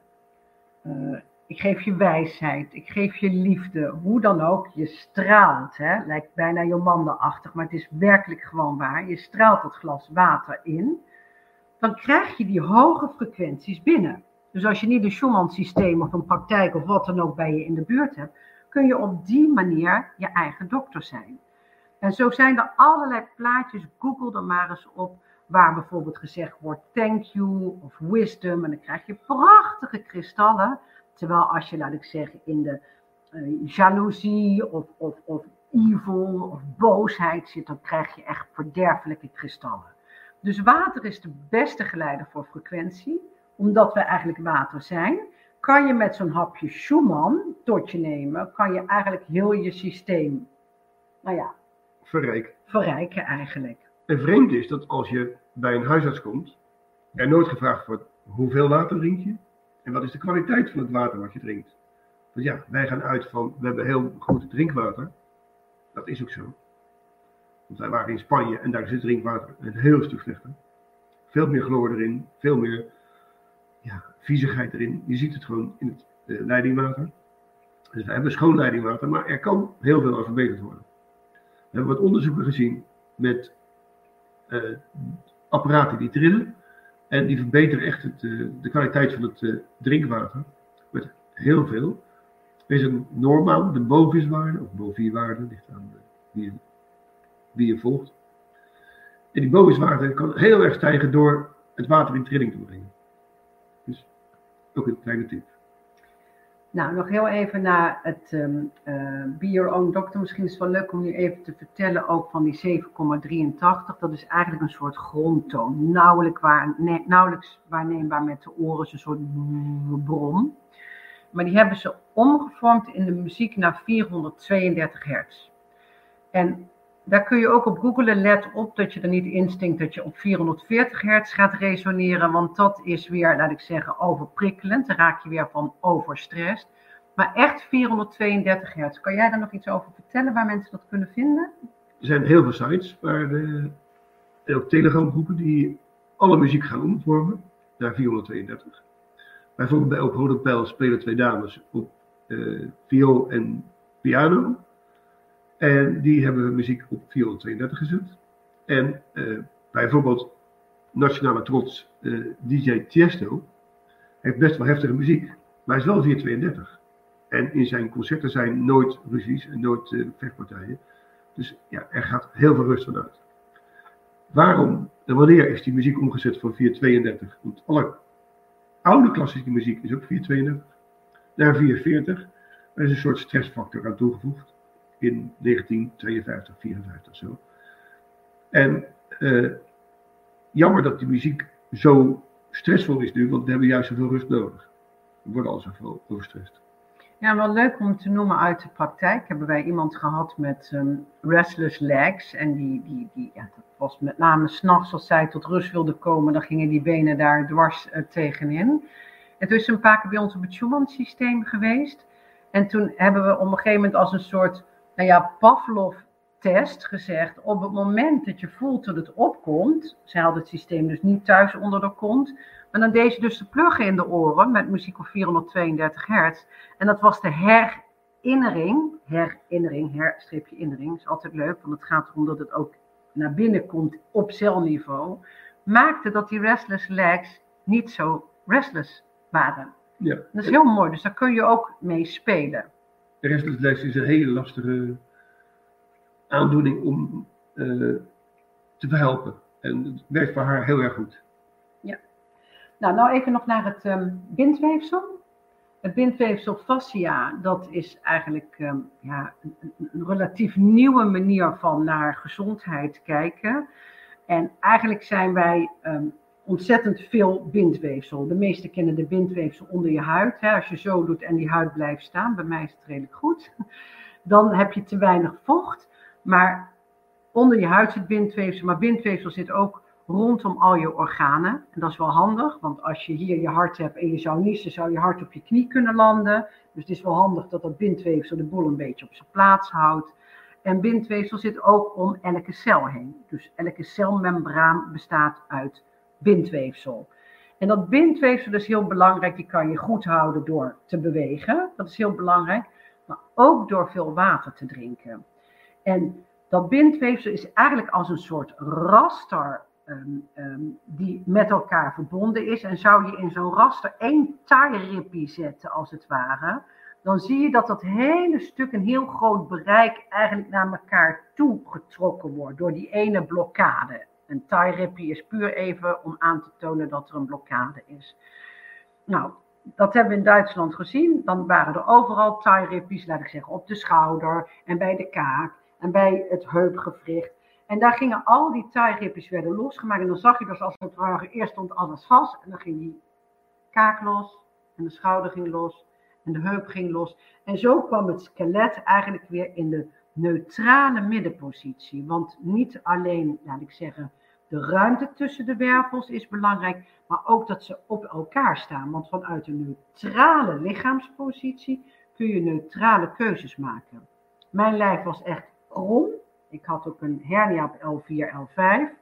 uh, ik geef je wijsheid, ik geef je liefde, hoe dan ook, je straalt. Hè? Lijkt bijna Jomanda-achtig, maar het is werkelijk gewoon waar. Je straalt dat glas water in, dan krijg je die hoge frequenties binnen. Dus als je niet een Schumann-systeem of een praktijk of wat dan ook bij je in de buurt hebt, kun je op die manier je eigen dokter zijn. En zo zijn er allerlei plaatjes, google er maar eens op, waar bijvoorbeeld gezegd wordt thank you of wisdom. En dan krijg je prachtige kristallen. Terwijl als je, laat ik zeggen, in de uh, jaloezie of, of, of evil of boosheid zit, dan krijg je echt verderfelijke kristallen. Dus water is de beste geleider voor frequentie, omdat we eigenlijk water zijn. Kan je met zo'n hapje Schumann tot je nemen, kan je eigenlijk heel je systeem, nou ja, verrijken. verrijken eigenlijk. En vreemd is dat als je bij een huisarts komt, er nooit gevraagd wordt hoeveel water drink je en wat is de kwaliteit van het water wat je drinkt. Want ja, wij gaan uit van we hebben heel goed drinkwater. Dat is ook zo. Want wij waren in Spanje en daar is het drinkwater een heel stuk slechter. Veel meer chloor erin, veel meer ja, viezigheid erin. Je ziet het gewoon in het uh, leidingwater. Dus we hebben schoon leidingwater, maar er kan heel veel aan verbeterd worden. We hebben wat onderzoeken gezien met uh, apparaten die trillen. En die verbeteren echt het, uh, de kwaliteit van het uh, drinkwater. Met heel veel. Er is een normaal, de boviswaarde, of bovenwaarde, ligt aan wie je, je volgt. En die boviswaarde kan heel erg stijgen door het water in trilling te brengen. Dus ook een kleine tip. Nou, nog heel even naar het um, uh, Be Your Own Doctor. Misschien is het wel leuk om nu even te vertellen ook van die 7,83. Dat is eigenlijk een soort grondtoon. Nauwelijks, waar, nauwelijks waarneembaar met de oren, een soort bron. Maar die hebben ze omgevormd in de muziek naar 432 hertz. En daar kun je ook op googlen. Let op dat je er niet instinkt dat je op 440 hertz gaat resoneren. Want dat is weer, laat ik zeggen, overprikkelend. Dan raak je weer van overstress. Maar echt 432 hertz. Kan jij daar nog iets over vertellen waar mensen dat kunnen vinden? Er zijn heel veel sites waar de, ook telegramgroepen die alle muziek gaan omvormen naar 432. Bijvoorbeeld bij Op Rode Pijl spelen twee dames op uh, viool en piano. En die hebben muziek op 432 gezet. En uh, bijvoorbeeld nationale trots, DJ Tiesto, heeft best wel heftige muziek, maar hij is wel 432. En in zijn concerten zijn nooit ruzies en nooit vechtpartijen. Dus ja, er gaat heel veel rust vanuit. Waarom en wanneer is die muziek omgezet van 432? Want alle oude klassieke muziek is ook 432 naar 440. Er is een soort stressfactor aan toegevoegd in 1952, 54 zo. En uh, jammer dat die muziek zo stressvol is nu, want we hebben juist zoveel rust nodig. We worden al zoveel overstrest. Ja, wel leuk om te noemen uit de praktijk. Hebben wij iemand gehad met um, restless legs. En die, die, die, ja, dat was met name s'nachts als zij tot rust wilde komen, dan gingen die benen daar dwars uh, tegenin. En is een paar keer bij ons op het Schumann-systeem geweest. En toen hebben we op een gegeven moment als een soort, nou ja, Pavlov-test gezegd, op het moment dat je voelt dat het opkomt, zij had het systeem dus niet thuis onder de kont, maar dan deed ze dus de pluggen in de oren met muziek op 432 hertz. En dat was de herinnering, herinnering, herstreepje innering, is altijd leuk, want het gaat erom dat het ook naar binnen komt op celniveau, maakte dat die restless legs niet zo restless waren. Ja. Dat is heel mooi, dus daar kun je ook mee spelen. De restless legs is een hele lastige aandoening om uh, te verhelpen. En het werkt voor haar heel erg goed. Ja. Nou, nou even nog naar het um, bindweefsel. Het bindweefsel fascia, dat is eigenlijk um, ja, een, een, relatief nieuwe manier van naar gezondheid kijken. En eigenlijk zijn wij um, ontzettend veel bindweefsel. De meesten kennen de bindweefsel onder je huid. Hè. Als je zo doet en die huid blijft staan, bij mij is het redelijk goed, *laughs* dan heb je te weinig vocht. Maar onder je huid zit bindweefsel, maar bindweefsel zit ook rondom al je organen. En dat is wel handig, want als je hier je hart hebt en je zou niezen, zou je hart op je knie kunnen landen. Dus het is wel handig dat dat bindweefsel de boel een beetje op zijn plaats houdt. En bindweefsel zit ook om elke cel heen. Dus elke celmembraan bestaat uit bindweefsel. En dat bindweefsel is heel belangrijk, die kan je goed houden door te bewegen. Dat is heel belangrijk, maar ook door veel water te drinken. En dat bindweefsel is eigenlijk als een soort raster um, um, die met elkaar verbonden is. En zou je in zo'n raster één tie zetten, als het ware, dan zie je dat dat hele stuk, een heel groot bereik, eigenlijk naar elkaar toe getrokken wordt door die ene blokkade. Een tie is puur even om aan te tonen dat er een blokkade is. Nou, dat hebben we in Duitsland gezien. Dan waren er overal tie laat ik zeggen, op de schouder en bij de kaak en bij het heupgewricht. En daar gingen al die tie werden losgemaakt. En dan zag je dus als het ware, eerst stond alles vast. En dan ging die kaak los. En de schouder ging los. En de heup ging los. En zo kwam het skelet eigenlijk weer in de neutrale middenpositie. Want niet alleen, laat ik zeggen, de ruimte tussen de wervels is belangrijk, maar ook dat ze op elkaar staan. Want vanuit een neutrale lichaamspositie kun je neutrale keuzes maken. Mijn lijf was echt krom. Ik had ook een hernia op L4, L5.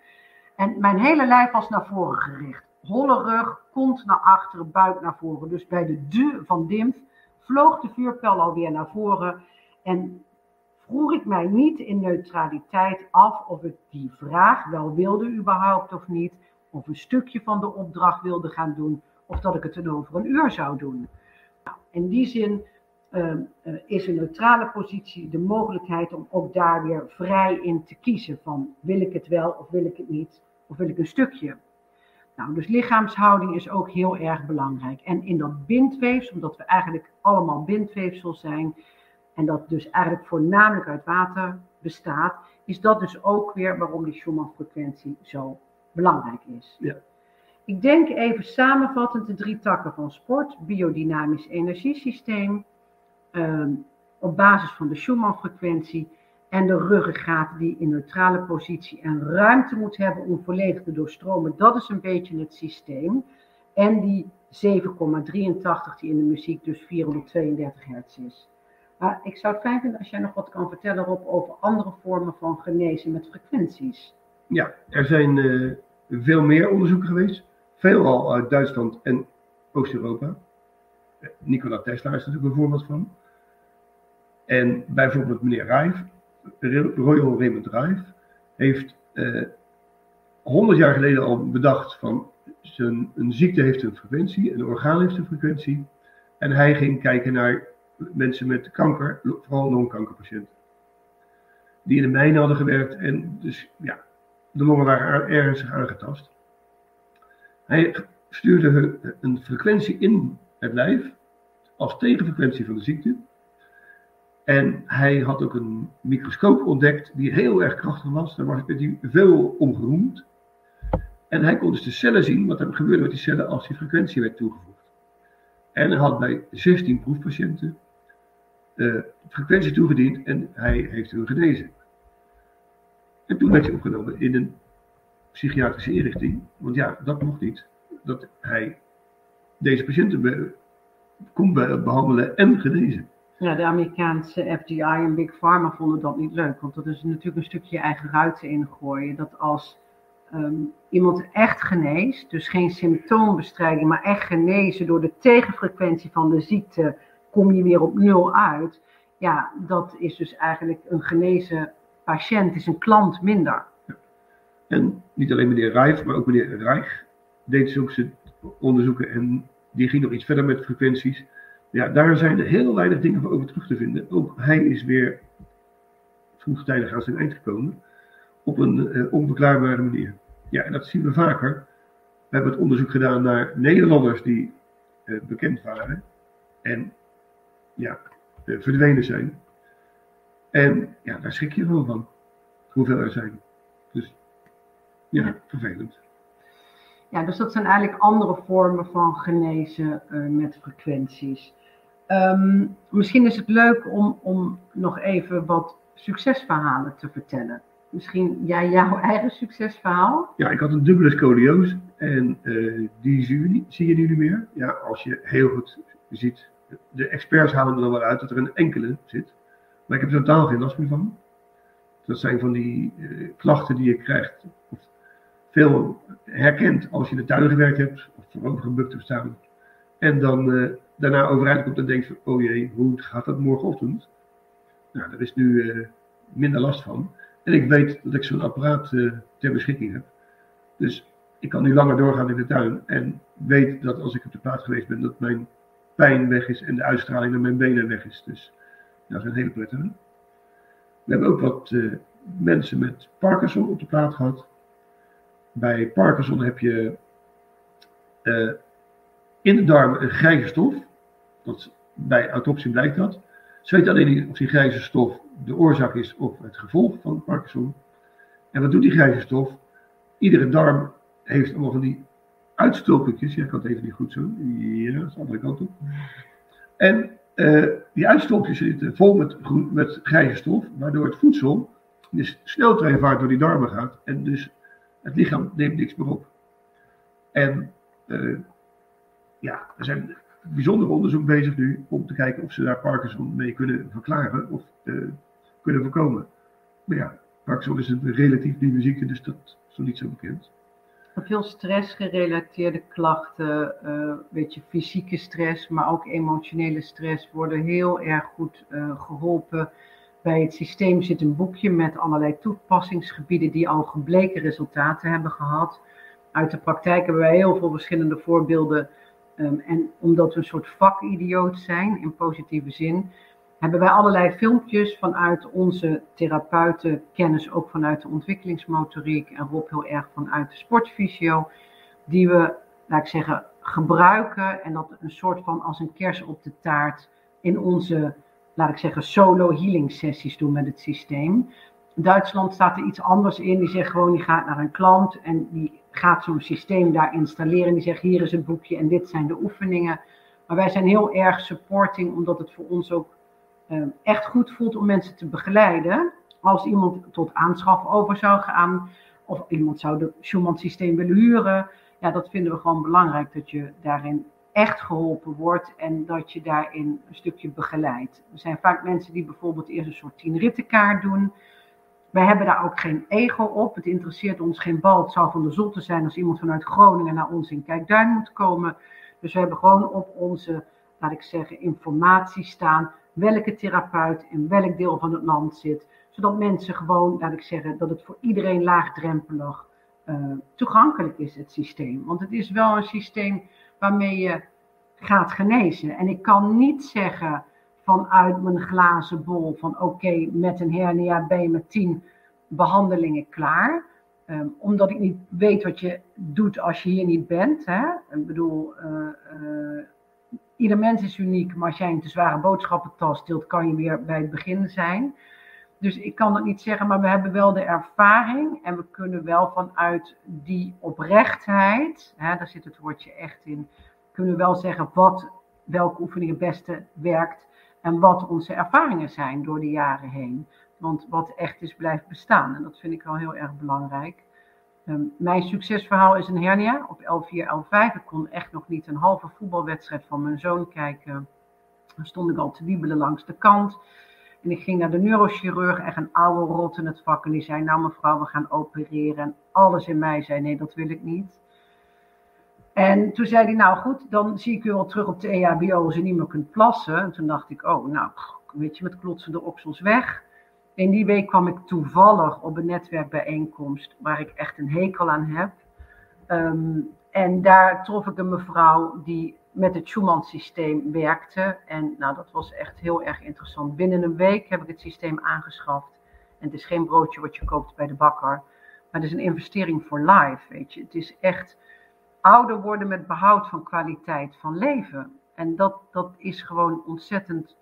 En mijn hele lijf was naar voren gericht. Holle rug, kont naar achteren, buik naar voren. Dus bij de du van Dimf vloog de vuurpijl alweer naar voren. En vroeg ik mij niet in neutraliteit af of ik die vraag wel wilde überhaupt of niet. Of een stukje van de opdracht wilde gaan doen. Of dat ik het dan over een uur zou doen. Nou, in die zin uh, is een neutrale positie de mogelijkheid om ook daar weer vrij in te kiezen van wil ik het wel of wil ik het niet of wil ik een stukje. Nou, dus lichaamshouding is ook heel erg belangrijk. En in dat bindweefsel, omdat we eigenlijk allemaal bindweefsel zijn en dat dus eigenlijk voornamelijk uit water bestaat, is dat dus ook weer waarom die Schumann-frequentie zo belangrijk is. Ja. Ik denk even samenvattend de drie takken van sport, biodynamisch energiesysteem, Ehm, op basis van de Schumann-frequentie en de ruggengraat die in neutrale positie en ruimte moet hebben om volledig te doorstromen. Dat is een beetje het systeem. En die 7,83 die in de muziek dus 432 hertz is. Maar ik zou het fijn vinden als jij nog wat kan vertellen over andere vormen van genezen met frequenties. Ja, er zijn uh, veel meer onderzoeken geweest. Veelal uit Duitsland en Oost-Europa. Nikola Tesla is natuurlijk een voorbeeld van. En bijvoorbeeld meneer Rijf, Royal Raymond Rijf, heeft uh, honderd jaar geleden al bedacht van zijn, een ziekte heeft een frequentie, een orgaan heeft een frequentie. En hij ging kijken naar mensen met kanker, vooral longkankerpatiënten. Die in de mijnen hadden gewerkt en dus ja, de longen waren ernstig aangetast. Hij stuurde een frequentie in het lijf als tegenfrequentie van de ziekte. En hij had ook een microscoop ontdekt die heel erg krachtig was. Daar was hij veel om En hij kon dus de cellen zien, wat er gebeurde met die cellen als die frequentie werd toegevoegd. En hij had bij 16 proefpatiënten uh, frequentie toegediend en hij heeft hun genezen. En toen werd hij opgenomen in een psychiatrische inrichting, want ja, dat mocht niet, dat hij deze patiënten kon behandelen en genezen. Ja, de Amerikaanse FDI en Big Pharma vonden dat niet leuk, want dat is natuurlijk een stukje je eigen ruiten ingooien. Dat als ehm, iemand echt geneest, dus geen symptoombestrijding, maar echt genezen door de tegenfrequentie van de ziekte, kom je weer op nul uit. Ja, dat is dus eigenlijk een genezen patiënt, is een klant minder. En niet alleen meneer Rijf, maar ook meneer Reich deed zulke onderzoeken en die ging nog iets verder met frequenties. Ja, daar zijn heel weinig dingen over terug te vinden. Ook hij is weer vroegtijdig aan zijn eind gekomen. Op een uh, onverklaarbare manier. Ja, en dat zien we vaker. We hebben het onderzoek gedaan naar Nederlanders die uh, bekend waren. En ja, verdwenen zijn. En ja, daar schrik je wel van. Hoeveel er zijn. Dus ja, ja. vervelend. Ja, dus dat zijn eigenlijk andere vormen van genezen met frequenties. Um, misschien is het leuk om, om nog even wat succesverhalen te vertellen. Misschien jij jouw *laughs* eigen succesverhaal? Ja, ik had een dubbele scoliose en uh, die zie je, niet, zie je nu niet meer. Ja, als je heel goed ziet, de experts halen er dan wel uit dat er een enkele zit. Maar ik heb er totaal geen last meer van. Dat zijn van die uh, klachten die je krijgt, of veel herkent als je in de tuin gewerkt hebt, of voorover gebukt hebt staan. En dan uh, daarna overeind komt en denkt van, oh jee, hoe gaat dat morgenochtend? Nou, daar is nu uh, minder last van. En ik weet dat ik zo'n apparaat ter beschikking heb. Dus ik kan nu langer doorgaan in de tuin en weet dat als ik op de plaats geweest ben, dat mijn pijn weg is en de uitstraling naar mijn benen weg is. Dus dat is een hele prettige. We hebben ook wat uh, mensen met Parkinson op de plaat gehad. Bij Parkinson heb je uh, in de darmen een grijze stof. Dat, bij autopsie blijkt dat. Ze weten alleen niet of die grijze stof de oorzaak is of het gevolg van Parkinson. En wat doet die grijze stof? Iedere darm heeft allemaal van die uitstulpingjes. Ja, ik kan het even niet goed zo. Ja, dat is de andere kant op. En uh, die uitstulpjes zitten vol met, groen, met grijze stof, waardoor het voedsel dus sneltreinvaart door die darmen gaat. En dus het lichaam neemt niks meer op. En uh, ja, er zijn bijzonder onderzoek bezig nu om te kijken of ze daar Parkinson mee kunnen verklaren of uh, kunnen voorkomen. Maar ja, Parkinson is een relatief nieuwe ziekte, dus dat is nog niet zo bekend. Veel stressgerelateerde klachten, uh, weet je, fysieke stress, maar ook emotionele stress worden heel erg goed uh, geholpen. Bij het systeem zit een boekje met allerlei toepassingsgebieden die al gebleken resultaten hebben gehad. Uit de praktijk hebben wij heel veel verschillende voorbeelden Um, en omdat we een soort vakidioot zijn, in positieve zin, hebben wij allerlei filmpjes vanuit onze therapeutenkennis, ook vanuit de ontwikkelingsmotoriek en Rob heel erg vanuit de sportfysio, die we, laat ik zeggen, gebruiken en dat een soort van als een kers op de taart in onze, laat ik zeggen, solo healing sessies doen met het systeem. Duitsland staat er iets anders in. Die zegt gewoon, die gaat naar een klant en die gaat zo'n systeem daar installeren. Die zegt, hier is het boekje en dit zijn de oefeningen. Maar wij zijn heel erg supporting, omdat het voor ons ook echt goed voelt om mensen te begeleiden. Als iemand tot aanschaf over zou gaan, of iemand zou het Schumann systeem willen huren. Ja, dat vinden we gewoon belangrijk, dat je daarin echt geholpen wordt en dat je daarin een stukje begeleidt. Er zijn vaak mensen die bijvoorbeeld eerst een soort tien rittenkaart doen. Wij hebben daar ook geen ego op. Het interesseert ons geen bal. Het zou van de zotte zijn als iemand vanuit Groningen naar ons in Kijkduin moet komen. Dus we hebben gewoon op onze, laat ik zeggen, informatie staan welke therapeut in welk deel van het land zit. Zodat mensen gewoon, laat ik zeggen, dat het voor iedereen laagdrempelig toegankelijk is, het systeem. Want het is wel een systeem waarmee je gaat genezen. En ik kan niet zeggen vanuit mijn glazen bol van oké, met een hernia ben je met tien behandelingen klaar. Ehm, omdat ik niet weet wat je doet als je hier niet bent. Hè? Ik bedoel, uh, ieder mens is uniek, maar als jij een te zware boodschappentas tilt, kan je weer bij het begin zijn. Dus ik kan het niet zeggen, maar we hebben wel de ervaring en we kunnen wel vanuit die oprechtheid, hè, daar zit het woordje echt in, kunnen we wel zeggen wat, welke oefening het beste werkt en wat onze ervaringen zijn door de jaren heen. Want wat echt is, blijft bestaan. En dat vind ik wel heel erg belangrijk. Ehm, mijn succesverhaal is een hernia op L4, L5. Ik kon echt nog niet een halve voetbalwedstrijd van mijn zoon kijken. Dan stond ik al te wiebelen langs de kant. En ik ging naar de neurochirurg, echt een oude rot in het vak. En die zei, nou mevrouw, we gaan opereren. En alles in mij zei, nee, dat wil ik niet. En toen zei hij, nou goed, dan zie ik u wel terug op de EHBO als u niet meer kunt plassen. En toen dacht ik, oh, nou, weet je, met klotsende oksels weg. In die week kwam ik toevallig op een netwerkbijeenkomst waar ik echt een hekel aan heb. Ehm, en daar trof ik een mevrouw die met het Schumann-systeem werkte. En nou, dat was echt heel erg interessant. Binnen een week heb ik het systeem aangeschaft. En het is geen broodje wat je koopt bij de bakker. Maar het is een investering voor life, weet je. Het is echt ouder worden met behoud van kwaliteit van leven. En dat, dat is gewoon ontzettend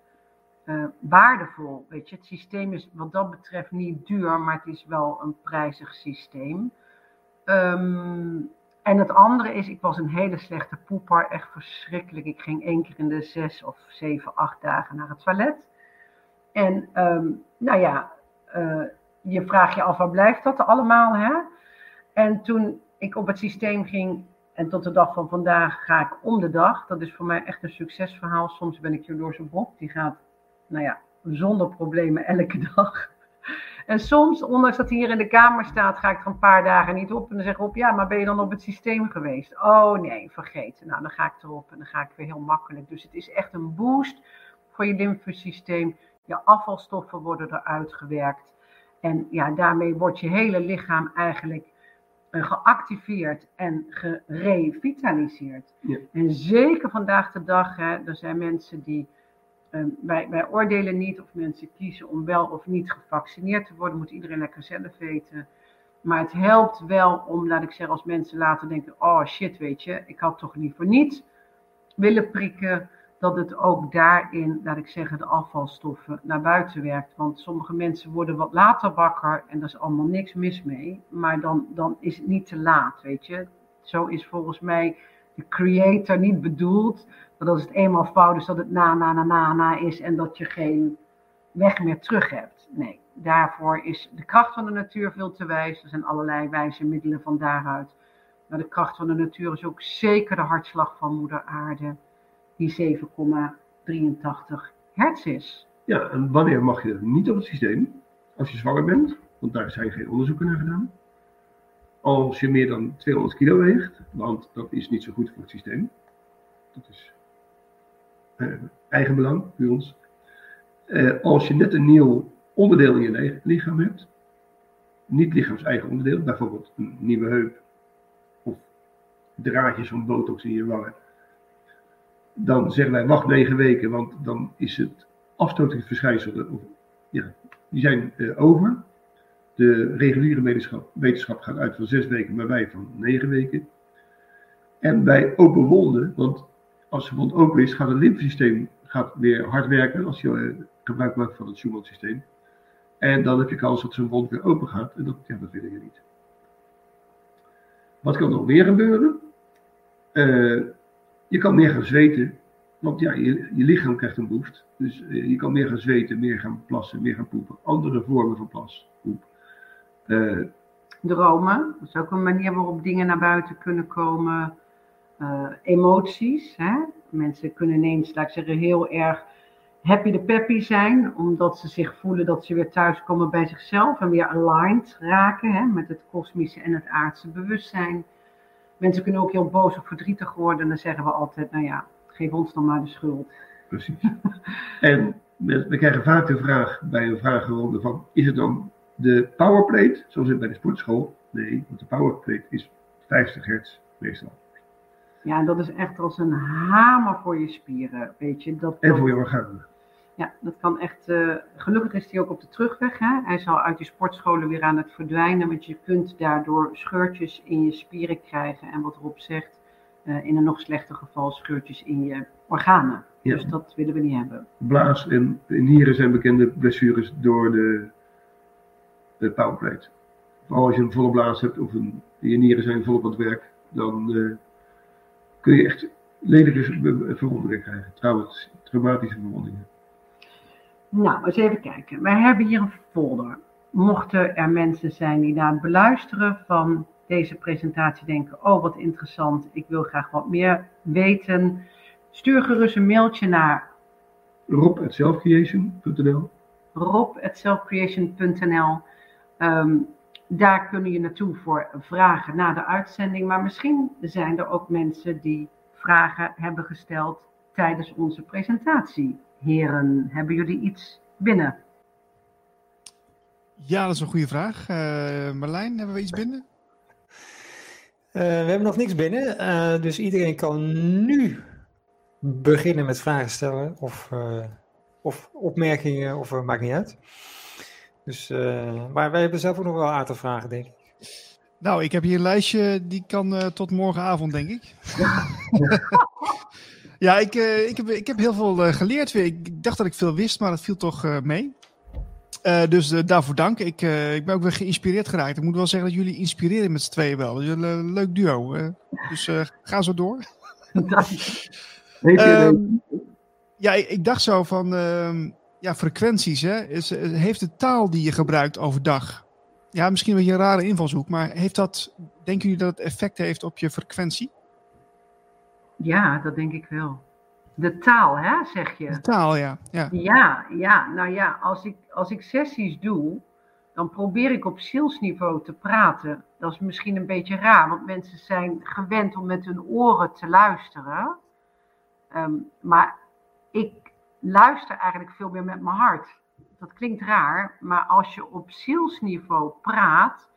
uh, waardevol. Weet je, het systeem is wat dat betreft niet duur, maar het is wel een prijzig systeem. Um, en het andere is, ik was een hele slechte poeper, echt verschrikkelijk. Ik ging één keer in de zes of zeven, acht dagen naar het toilet. En um, nou ja, uh, je vraagt je af, waar blijft dat allemaal? Hè? En toen ik op het systeem ging, en tot de dag van vandaag ga ik om de dag. Dat is voor mij echt een succesverhaal. Soms ben ik jaloers op Bob. Die gaat nou ja, zonder problemen elke dag. En soms, ondanks dat hij hier in de kamer staat, ga ik er een paar dagen niet op. En dan zeg ik op, ja, maar ben je dan op het systeem geweest? Oh nee, vergeten. Nou, dan ga ik erop en dan ga ik weer heel makkelijk. Dus het is echt een boost voor je lymfesysteem. Je afvalstoffen worden eruit gewerkt. En ja, daarmee wordt je hele lichaam eigenlijk eh, geactiveerd en gerevitaliseerd. Ja. En zeker vandaag de dag, hè, er zijn mensen die Ehm, wij, wij, oordelen niet of mensen kiezen om wel of niet gevaccineerd te worden. Moet iedereen lekker zelf weten. Maar het helpt wel om, laat ik zeggen, als mensen later denken: oh shit, weet je, ik had toch niet voor niet willen prikken. Dat het ook daarin, laat ik zeggen, de afvalstoffen naar buiten werkt. Want sommige mensen worden wat later wakker en daar is allemaal niks mis mee. Maar dan, dan is het niet te laat, weet je. Zo is volgens mij de creator niet bedoeld dat als het eenmaal fout is, dat het na, na, na, na, na is en dat je geen weg meer terug hebt. Nee, daarvoor is de kracht van de natuur veel te wijs. Er zijn allerlei wijze middelen van daaruit. Maar de kracht van de natuur is ook zeker de hartslag van moeder aarde, die 7,83 hertz is. Ja, en wanneer mag je niet op het systeem? Als je zwanger bent, want daar zijn geen onderzoeken naar gedaan. Als je meer dan 200 kilo weegt, want dat is niet zo goed voor het systeem. Dat is uh, eigenbelang bij ons. Uh, als je net een nieuw onderdeel in je lichaam hebt, niet lichaams eigen onderdeel, bijvoorbeeld een nieuwe heup of draadjes van botox in je wangen, dan zeggen wij wacht negen weken, want dan is het afstotingsverschijnselen, ja, die zijn uh, over. De reguliere wetenschap, wetenschap gaat uit van zes weken, maar wij van negen weken. En bij open wonden, want als de wond open is, gaat het lymfesysteem gaat weer hard werken als je uh, gebruik maakt van het Schumann-systeem. En dan heb je kans dat zo'n wond weer open gaat. En dat, ja, dat willen niet. Wat kan nog meer gebeuren? Uh, je kan meer gaan zweten. Want ja, je, je lichaam krijgt een boost. Dus uh, je kan meer gaan zweten, meer gaan plassen, meer gaan poepen. Andere vormen van plas, poep. Dromen. Dat is ook een manier waarop dingen naar buiten kunnen komen uh, emoties. Hè? Mensen kunnen ineens, laat ik zeggen, heel erg happy de peppy zijn, omdat ze zich voelen dat ze weer thuiskomen bij zichzelf en weer aligned raken hè, met het kosmische en het aardse bewustzijn. Mensen kunnen ook heel boos of verdrietig worden en dan zeggen we altijd, nou ja, geef ons dan maar de schuld. Precies. en we krijgen vaak de vraag bij een vragenronde van, is het dan de powerplate, zoals het bij de sportschool, Nee, want de powerplate is 50 hertz meestal. Ja, dat is echt als een hamer voor je spieren, weet je. Dat, En voor je organen. Ja, dat kan echt. eh, gelukkig is hij ook op de terugweg. Hè? Hij zal uit die sportscholen weer aan het verdwijnen, want je kunt daardoor scheurtjes in je spieren krijgen. En wat Rob zegt, eh, in een nog slechter geval scheurtjes in je organen. Ja. Dus dat willen we niet hebben. Blaas en nieren zijn bekende blessures door de, de powerplate. Vooral als je een volle blaas hebt of een, je nieren zijn volop aan het werk, dan eh, kun je echt lelijke verwondingen krijgen. Trouwens, traumatische verwondingen. Nou, eens even kijken. Wij hebben hier een folder. Mochten er mensen zijn die na het beluisteren van deze presentatie denken: Oh, wat interessant, ik wil graag wat meer weten. Stuur gerust een mailtje naar Rob.selfcreation.nl rob.selfcreation.nl. Ehm, daar kun je naartoe voor vragen na de uitzending. Maar misschien zijn er ook mensen die vragen hebben gesteld tijdens onze presentatie. Heren, hebben jullie iets binnen? Ja, dat is een goede vraag. Eh, Marlijn, hebben we iets binnen? Eh, we hebben nog niks binnen, eh, dus iedereen kan nu beginnen met vragen stellen of, eh, of opmerkingen, of uh, maakt niet uit. Dus, eh, maar wij hebben zelf ook nog wel een aantal vragen, denk ik. Nou, ik heb hier een lijstje die kan eh, tot morgenavond, denk ik. *laughs* ja, ik, eh, ik, heb, ik heb heel veel eh, geleerd weer. Ik dacht dat ik veel wist, maar dat viel toch eh, mee. Eh, dus daarvoor dank. Ik, eh, ik ben ook weer geïnspireerd geraakt. Ik moet wel zeggen dat jullie inspireren met z'n tweeën wel. Dus een leuk duo. dus eh, ga zo door. *laughs* Heeft Ehm, u Ja, ik, ik dacht zo van ehm, ja, frequenties. Hè? Is, eh, heeft de taal die je gebruikt overdag. Ja, misschien een beetje een rare invalshoek, maar heeft dat, denken jullie dat het effect heeft op je frequentie? Ja, dat denk ik wel. De taal, hè, zeg De je? taal, ja. ja. Ja, ja, nou ja, als ik, als ik sessies doe, dan probeer ik op zielsniveau te praten. Dat is misschien een beetje raar, want mensen zijn gewend om met hun oren te luisteren. Ehm, maar ik luister eigenlijk veel meer met mijn hart. Dat klinkt raar, maar als je op zielsniveau praat,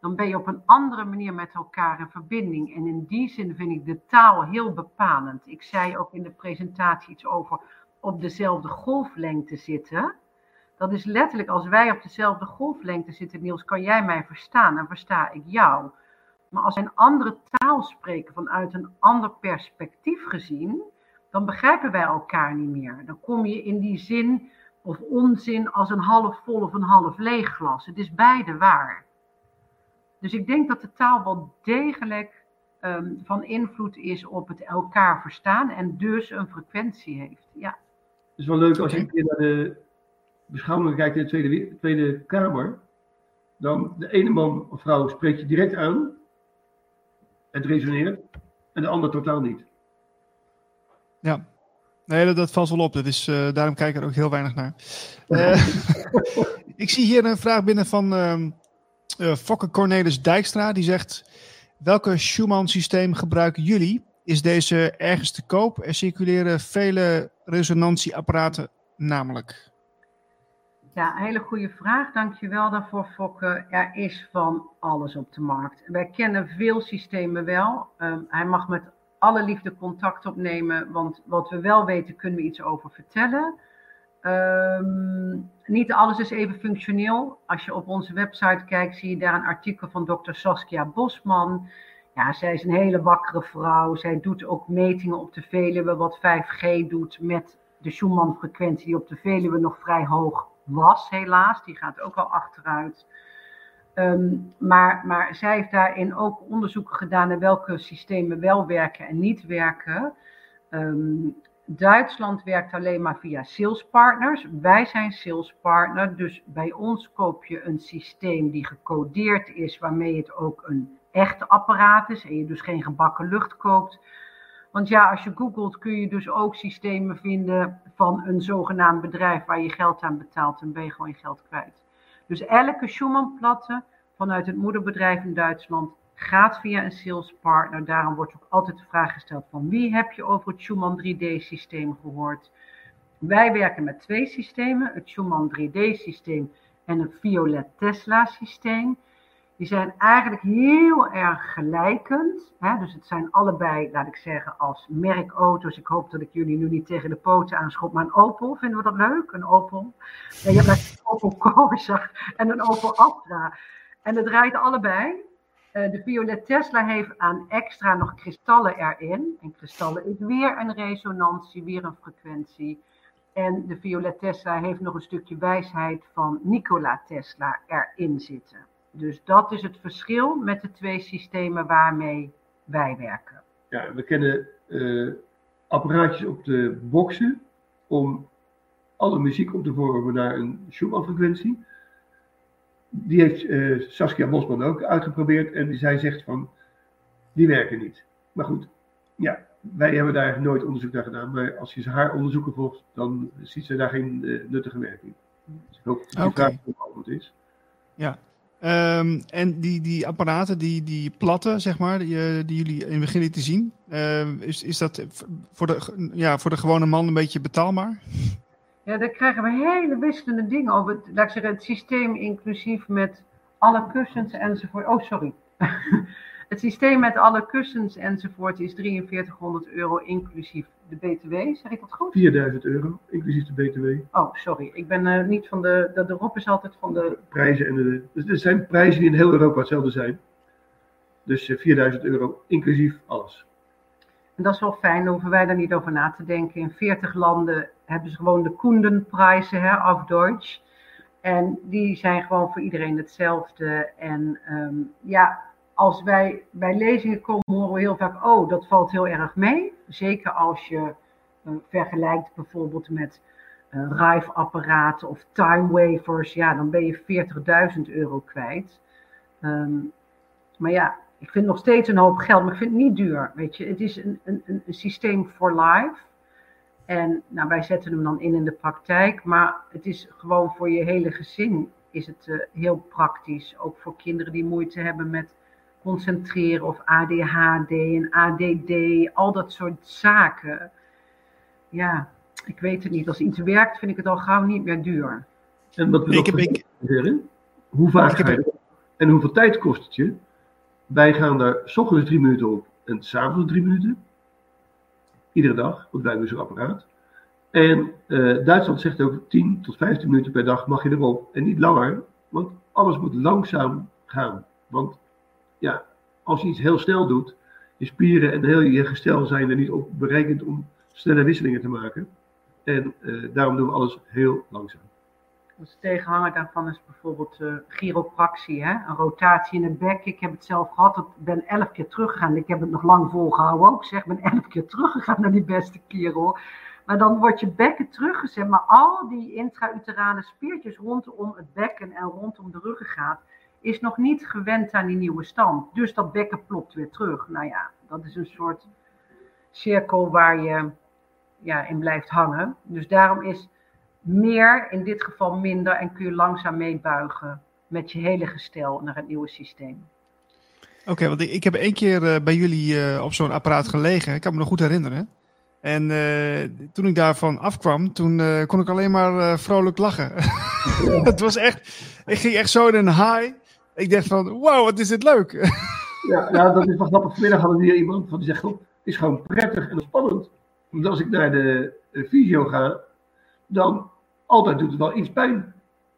dan ben je op een andere manier met elkaar in verbinding. En in die zin vind ik de taal heel bepalend. Ik zei ook in de presentatie iets over op dezelfde golflengte zitten. Dat is letterlijk, als wij op dezelfde golflengte zitten, Niels, kan jij mij verstaan en versta ik jou. Maar als wij een andere taal spreken vanuit een ander perspectief gezien, dan begrijpen wij elkaar niet meer. Dan kom je in die zin of onzin als een half vol of een half leeg glas. Het is beide waar. Dus ik denk dat de taal wel degelijk ehm, van invloed is op het elkaar verstaan en dus een frequentie heeft. Ja. Het is wel leuk als je Oké. een keer naar de beschouwingen kijkt in de Tweede, Tweede Kamer. Dan de ene man of vrouw spreekt je direct aan. Het resoneert. En de ander totaal niet. Ja. Nee, dat, dat valt wel op. Dat is, eh, daarom kijk ik er ook heel weinig naar. Eh, *laughs* ik zie hier een vraag binnen van ehm eh, Fokke Cornelis Dijkstra. Die zegt, welke Schumann-systeem gebruiken jullie? Is deze ergens te koop? Er circuleren vele resonantieapparaten namelijk. Ja, een hele goede vraag. Dankjewel daarvoor, Fokke. Er is van alles op de markt. Wij kennen veel systemen wel. Ehm, hij mag met alle liefde contact opnemen, want wat we wel weten, kunnen we iets over vertellen. Ehm, niet alles is even functioneel. Als je op onze website kijkt, zie je daar een artikel van dokter Saskia Bosman. Ja, zij is een hele wakkere vrouw. Zij doet ook metingen op de Veluwe, wat 5G doet met de Schumann-frequentie, die op de Veluwe nog vrij hoog was, helaas. Die gaat ook al achteruit. Ehm, maar, maar zij heeft daarin ook onderzoeken gedaan naar welke systemen wel werken en niet werken. Ehm, Duitsland werkt alleen maar via salespartners. Wij zijn salespartner, dus bij ons koop je een systeem die gecodeerd is, waarmee het ook een echt apparaat is en je dus geen gebakken lucht koopt. Want ja, als je googelt kun je dus ook systemen vinden van een zogenaamd bedrijf waar je geld aan betaalt en ben je gewoon je geld kwijt. Dus elke Schumann-platte vanuit het moederbedrijf in Duitsland gaat via een salespartner. Daarom wordt ook altijd de vraag gesteld van wie heb je over het Schumann 3D-systeem gehoord? Wij werken met twee systemen, het Schumann 3D-systeem en het Violet Tesla-systeem. Die zijn eigenlijk heel erg gelijkend. Hè? Dus het zijn allebei, laat ik zeggen, als merkauto's. Ik hoop dat ik jullie nu niet tegen de poten aanschop. Maar een Opel, vinden we dat leuk? Een Opel? Ja, je hebt een Opel Corsa en een Opel Astra. En het rijdt allebei. Uh, de Violet Tesla heeft aan extra nog kristallen erin. En kristallen is weer een resonantie, weer een frequentie. En de Violet Tesla heeft nog een stukje wijsheid van Nikola Tesla erin zitten. Dus dat is het verschil met de twee systemen waarmee wij werken. Ja, we kennen uh, apparaatjes op de boxen om alle muziek op te vormen naar een Schumann-frequentie. Die heeft uh, Saskia Bosman ook uitgeprobeerd en zij zegt van, die werken niet. Maar goed, ja, wij hebben daar nooit onderzoek naar gedaan, maar als je haar onderzoeken volgt, dan ziet ze daar geen uh, nuttige werking. Dus ik hoop dat die okay. vraag beantwoord is. Ja, Um, en die, die apparaten, die, die platten, zeg maar, die, eh, die jullie in het begin lieten zien, uh, is, is dat voor de, ja, voor de gewone man een beetje betaalbaar? Ja, daar krijgen we hele wisselende dingen over. Laat ik zeggen, het systeem inclusief met alle kussens enzovoort. Oh, sorry. *laughs* het systeem met alle kussens enzovoort is 4300 euro inclusief de BTW. Zeg ik dat goed? 4000 euro, inclusief de BTW. Oh, sorry. Ik ben uh, niet van de. De, de Rob is altijd van de. Prijzen en de. Dus er zijn prijzen die in heel Europa hetzelfde zijn. Dus uh, 4000 euro, inclusief alles. En dat is wel fijn, dan hoeven wij daar niet over na te denken. In 40 landen hebben ze gewoon de Kundenprijzen, hè, af Deutsch. En die zijn gewoon voor iedereen hetzelfde. En um, ja, als wij bij lezingen komen, horen we heel vaak, oh, dat valt heel erg mee. Zeker als je uh, vergelijkt bijvoorbeeld met uh, Rive-apparaten of time wafers, ja, dan ben je 40.000 euro kwijt. Um, maar ja, ik vind nog steeds een hoop geld, maar ik vind het niet duur. Weet je, het is een, een, een systeem for life. En nou, wij zetten hem dan in in de praktijk, maar het is gewoon voor je hele gezin is het uh, heel praktisch. Ook voor kinderen die moeite hebben met concentreren of ADHD en ADD, al dat soort zaken. Ja, ik weet het niet. Als iets werkt, vind ik het al gauw niet meer duur. En wat we ik heb, ik... hoe vaak ik ga je en hoeveel tijd kost het je? Wij gaan daar s ochtends drie minuten op en s'avonds drie minuten. Iedere dag, want wij hebben zo'n apparaat. En uh, Duitsland zegt ook 10 tot 15 minuten per dag mag je erop. En niet langer, want alles moet langzaam gaan. Want ja, als je iets heel snel doet, je spieren en heel je gestel zijn er niet op berekend om snelle wisselingen te maken. En uh, daarom doen we alles heel langzaam. Dus tegenhanger daarvan is bijvoorbeeld uh, chiropractie, hè? een rotatie in het bek. Ik heb het zelf gehad, ik ben elf keer teruggegaan. Ik heb het nog lang volgehouden ook, zeg. Ik ben elf keer teruggegaan naar die beste kerel. Maar dan wordt je bekken teruggezet. Maar al die intrauterale spiertjes rondom het bekken en rondom de ruggengraat is nog niet gewend aan die nieuwe stand. Dus dat bekken plopt weer terug. Nou ja, dat is een soort cirkel waar je ja, in blijft hangen. Dus daarom is meer in dit geval minder en kun je langzaam meebuigen met je hele gestel naar het nieuwe systeem. Oké, want ik, heb één keer uh, bij jullie uh, op zo'n apparaat gelegen. Ik kan me nog goed herinneren. En uh, toen ik daarvan afkwam, toen kon ik alleen maar vrolijk lachen. *laughs* het was echt, ik ging echt zo in een high. Ik dacht van, wow, wat is dit leuk. *laughs* ja, ja, dat is wel grappig. Vanmiddag hadden we hier iemand van die zegt, het is gewoon prettig en spannend. Want als ik naar de, de visio ga, dan altijd doet het wel iets pijn.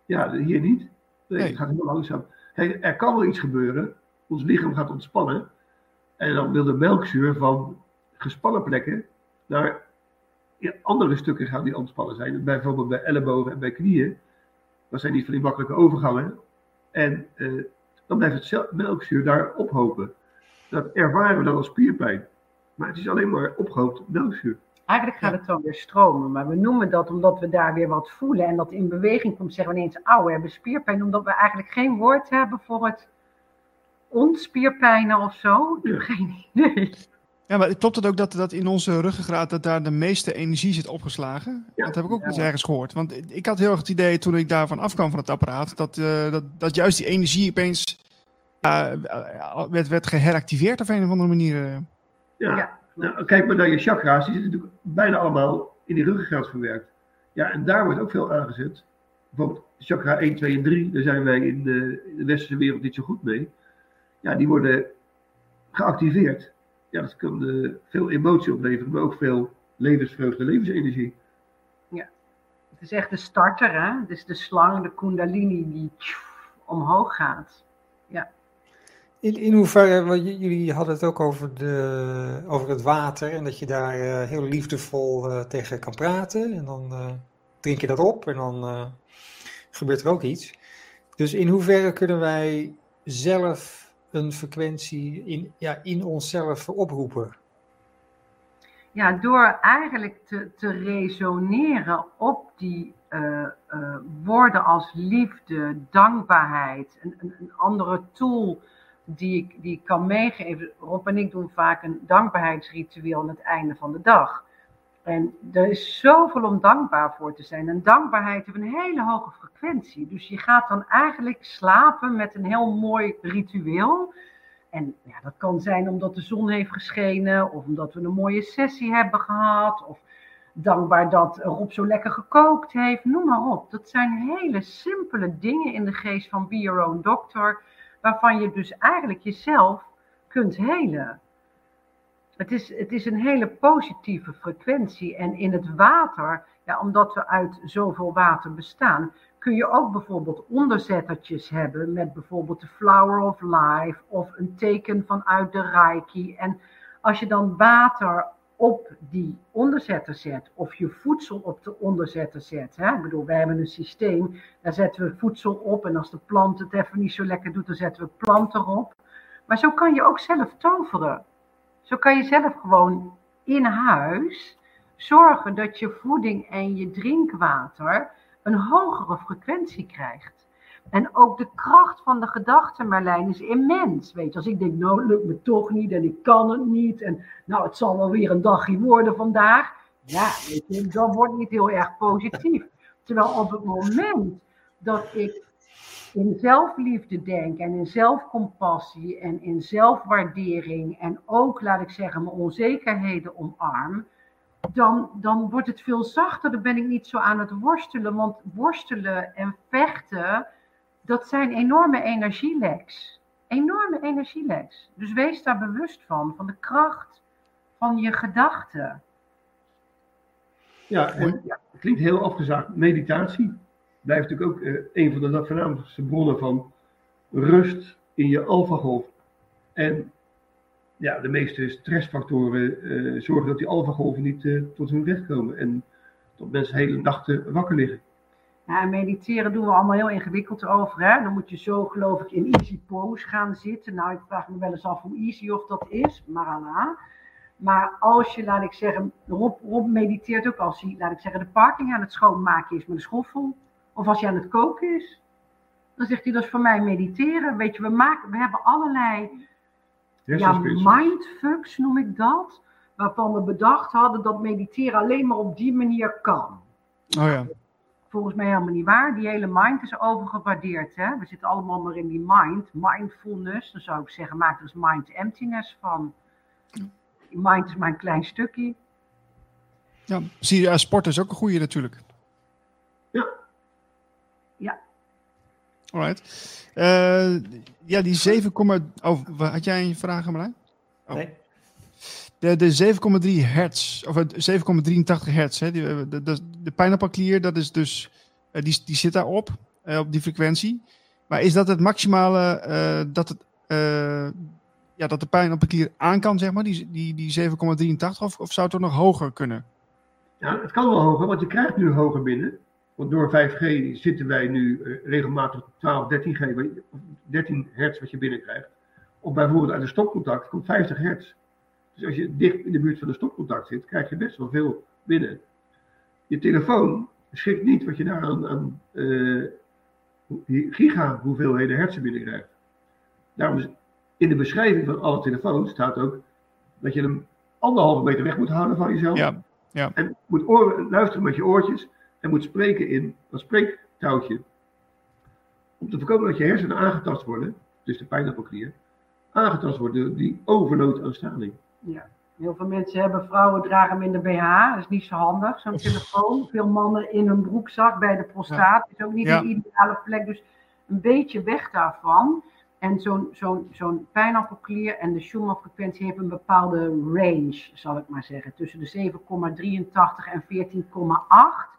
Ja, hier niet. Nee, Het gaat heel langzaam. Hey, er kan wel iets gebeuren. Ons lichaam gaat ontspannen. En dan wil de melkzuur van gespannen plekken naar andere stukken gaan die ontspannen zijn. Bijvoorbeeld bij ellebogen en bij knieën. Dat zijn niet van die makkelijke overgangen. En uh, dan blijft het melkzuur daar ophopen. Dat ervaren we dan als spierpijn. Maar het is alleen maar opgehoopt melkzuur. Eigenlijk gaat het dan weer stromen, maar we noemen dat omdat we daar weer wat voelen en dat in beweging komt, zeggen we ineens, auw, we hebben spierpijn, omdat we eigenlijk geen woord hebben voor het ontspierpijnen of zo. Ja. Geen *laughs* idee. Ja, maar klopt het ook dat, dat in onze ruggengraat dat daar de meeste energie zit opgeslagen? Ja. Dat heb ik ook eens ergens gehoord. Want ik had heel erg het idee toen ik daarvan afkwam van het apparaat, dat, uh, dat, dat juist die energie opeens uh, werd, werd geheractiveerd op een of andere manier. Ja, ja. Nou, kijk maar naar je chakra's, die zitten natuurlijk bijna allemaal in die ruggengraat verwerkt. Ja, en daar wordt ook veel aangezet. Bijvoorbeeld chakra 1, 2 en 3, daar zijn wij in de, in de westerse wereld niet zo goed mee. Ja, die worden geactiveerd. Ja, dat kan eh, veel emotie opleveren, maar ook veel levensvreugde, levensenergie. Het is echt de starter, hè? Het is de slang, de kundalini die omhoog gaat. In, in hoeverre, want jullie hadden het ook over, de, over het water en dat je daar eh, heel liefdevol eh, tegen kan praten. En dan eh, drink je dat op en dan eh, gebeurt er ook iets. Dus in hoeverre kunnen wij zelf een frequentie in, ja, in onszelf oproepen? Ja, door eigenlijk te, te resoneren op die eh, eh, woorden als liefde, dankbaarheid, een, een, andere tool die ik, die ik kan meegeven. Rob en ik doen vaak een dankbaarheidsritueel aan het einde van de dag. En er is zoveel om dankbaar voor te zijn. En dankbaarheid heeft een hele hoge frequentie. Dus je gaat dan eigenlijk slapen met een heel mooi ritueel. En ja, dat kan zijn omdat de zon heeft geschenen, of omdat we een mooie sessie hebben gehad, of dankbaar dat Rob zo lekker gekookt heeft, noem maar op. Dat zijn hele simpele dingen in de geest van Be Your Own Doctor, waarvan je dus eigenlijk jezelf kunt helen. Het is, het is een hele positieve frequentie. En in het water, ja, omdat we uit zoveel water bestaan, kun je ook bijvoorbeeld onderzettertjes hebben met bijvoorbeeld de Flower of Life of een teken vanuit de Reiki. En als je dan water op die onderzetter zet of je voedsel op de onderzetter zet. Hè? Ik bedoel, wij hebben een systeem, daar zetten we voedsel op en als de plant het even niet zo lekker doet, dan zetten we plant erop. Maar zo kan je ook zelf toveren. Zo kan je zelf gewoon in huis zorgen dat je voeding en je drinkwater een hogere frequentie krijgt. En ook de kracht van de gedachte, Marlijn, is immens. Weet je, als ik denk, nou, lukt me toch niet en ik kan het niet. En nou, het zal wel weer een dagje worden vandaag. Ja, weet je, dat wordt niet heel erg positief. Terwijl op het moment dat ik in zelfliefde denk en in zelfcompassie en in zelfwaardering en ook, laat ik zeggen, mijn onzekerheden omarm, dan, dan wordt het veel zachter. Dan ben ik niet zo aan het worstelen, want worstelen en vechten, dat zijn enorme energieleks. Enorme energieleks. Dus wees daar bewust van, van de kracht van je gedachten. Ja, en, ja, het klinkt heel afgezaagd. Meditatie blijft natuurlijk ook eh, een van de voornaamste bronnen van rust in je alfagolf. En ja, de meeste stressfactoren eh, zorgen dat die alfagolven niet eh, tot hun recht komen. En dat mensen hele nachten wakker liggen. Ja, en mediteren doen we allemaal heel ingewikkeld over. Hè? Dan moet je zo, geloof ik, in easy pose gaan zitten. Nou, ik vraag me wel eens af hoe easy of dat is, maar. Maar als je, laat ik zeggen, Rob, Rob mediteert ook als hij, laat ik zeggen, de parking aan het schoonmaken is met een schoffel. Of als hij aan het koken is. Dan zegt hij, dat is voor mij mediteren. Weet je, we, maken, we hebben allerlei ja, mindfucks, noem ik dat. Waarvan we bedacht hadden dat mediteren alleen maar op die manier kan. Oh ja. Volgens mij helemaal niet waar. Die hele mind is overgewaardeerd. Hè? We zitten allemaal maar in die mind. Mindfulness. Dan zou ik zeggen, maak er eens mind emptiness van. Mind is maar een klein stukje. ja. Zie je, ja, sport is ook een goede natuurlijk. Ja. Ja. Alright. Eh, ja, die 7, oh, had jij een vraag, Marlijn? Oh. Nee? De, de 7,3 hertz, of het 7,83 hertz, hè, die, eh, de, de, de pijnappelklier, dat is dus, eh, die, die zit daarop, eh, op die frequentie. Maar is dat het maximale, eh, dat, het, eh, ja, dat de pijnappelklier aan kan, zeg maar, die, die, die 7,83, of, of zou het ook nog hoger kunnen? Ja, het kan wel hoger, want je krijgt nu hoger binnen. Want door 5G zitten wij nu eh, regelmatig op 12, 13 G, wat je- of 13 hertz wat je binnenkrijgt. Of bijvoorbeeld uit een stopcontact komt 50 hertz. Dus als je dicht in de buurt van de stopcontact zit, krijg je best wel veel binnen. Je telefoon schikt niet wat je daar aan, aan die giga hoeveelheden hertzen binnenkrijgt. Daarom is in de beschrijving van alle telefoons staat ook dat je hem anderhalve meter weg moet houden van jezelf. Ja, En moet oren, luisteren met je oortjes en moet spreken in een spreektouwtje. Om te voorkomen dat je hersenen aangetast worden, dus de pijnappelklier, aangetast worden door die overload aan straling. Ja. Heel veel mensen hebben, vrouwen dragen minder BH. Dat is niet zo handig, zo'n telefoon. Veel mannen in hun broekzak bij de prostaat. is ook niet Ja. een ideale plek. Dus een beetje weg daarvan. En zo'n zo'n zo'n pijnappelklier en de Schumann-frequentie heeft een bepaalde range, zal ik maar zeggen. Tussen de 7,83 en 14,8.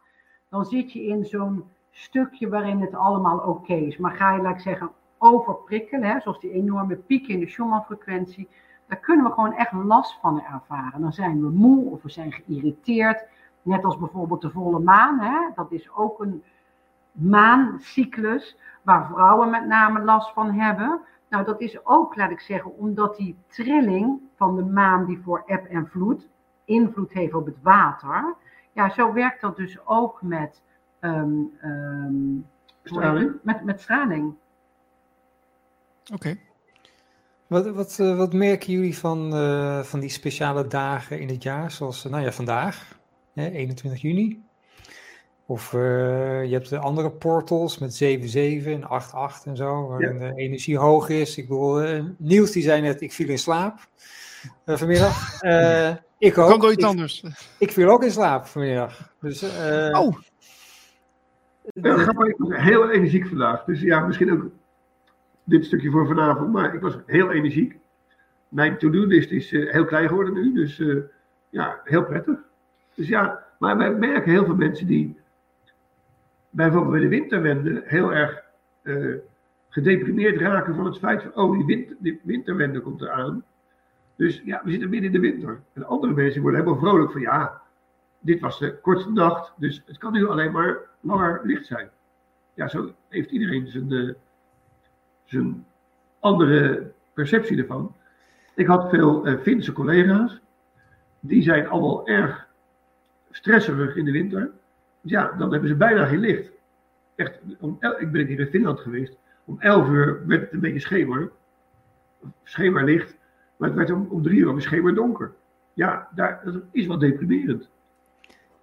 Dan zit je in zo'n stukje waarin het allemaal oké is. Maar ga je, laat ik zeggen, overprikkelen, hè, zoals die enorme piek in de Schumann-frequentie, daar kunnen we gewoon echt last van ervaren. Dan zijn we moe of we zijn geïrriteerd. Net als bijvoorbeeld de volle maan. Hè? Dat is ook een maancyclus waar vrouwen met name last van hebben. Nou, dat is ook, laat ik zeggen, omdat die trilling van de maan die voor eb en vloed invloed heeft op het water. Ja, zo werkt dat dus ook met, ehm, ehm, Straling? met, met straling. Oké. Wat, wat, eh, wat merken jullie van, eh, van die speciale dagen in het jaar, zoals eh, nou ja, vandaag, hè, 21 juni? Of eh, je hebt de andere portals met 7-7 en 8-8 en zo, waarin de energie hoog is. Ik bedoel, Niels die zei net, ik viel in slaap eh, vanmiddag. *laughs* Ik ook. Kan door iets ik, anders. ik viel ook in slaap vanmiddag. Dus, eh, Oh, Ja, ik was heel energiek vandaag. Dus ja, misschien ook dit stukje voor vanavond. Maar ik was heel energiek. Mijn to-do-list is eh, heel klein geworden nu. Dus eh, ja, heel prettig. Dus ja, maar wij merken heel veel mensen die bijvoorbeeld bij de winterwende heel erg eh, gedeprimeerd raken van het feit van, oh, die, winter, die winterwende komt eraan. Dus ja, we zitten midden in de winter. En andere mensen worden helemaal vrolijk van, ja, dit was de kortste nacht, dus het kan nu alleen maar langer licht zijn. Ja, zo heeft iedereen zijn, eh, zijn andere perceptie ervan. Ik had veel eh, Finse collega's, die zijn allemaal erg stresserig in de winter. Ja, dan hebben ze bijna geen licht. Echt, om ik ben keer in Finland geweest. Om 11 uur werd het een beetje schemer. Schemerlicht. Maar het werd om, om drie uur om schemerdonker. Ja, daar, dat is wel deprimerend.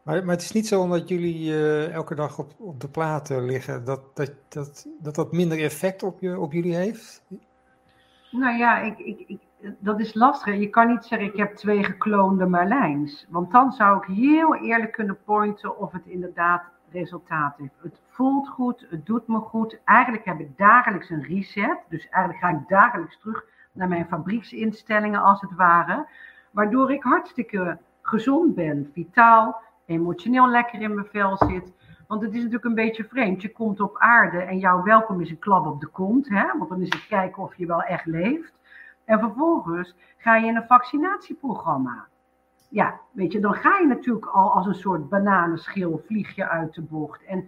Maar, maar het is niet zo omdat jullie eh, elke dag op, op de platen liggen, dat dat, dat, dat dat minder effect op, je, op jullie heeft? Nou ja, ik, ik, ik, dat is lastig. Je kan niet zeggen, ik heb twee gekloonde Marlijns. Want dan zou ik heel eerlijk kunnen pointen of het inderdaad resultaat heeft. Het voelt goed, het doet me goed. Eigenlijk heb ik dagelijks een reset. Dus eigenlijk ga ik dagelijks terug naar mijn fabrieksinstellingen als het ware. Waardoor ik hartstikke gezond ben, vitaal, emotioneel lekker in mijn vel zit. Want het is natuurlijk een beetje vreemd. Je komt op aarde en jouw welkom is een klap op de kont. Hè? Want dan is het kijken of je wel echt leeft. En vervolgens ga je in een vaccinatieprogramma. Ja, weet je, dan ga je natuurlijk al als een soort bananenschil vlieg je uit de bocht. En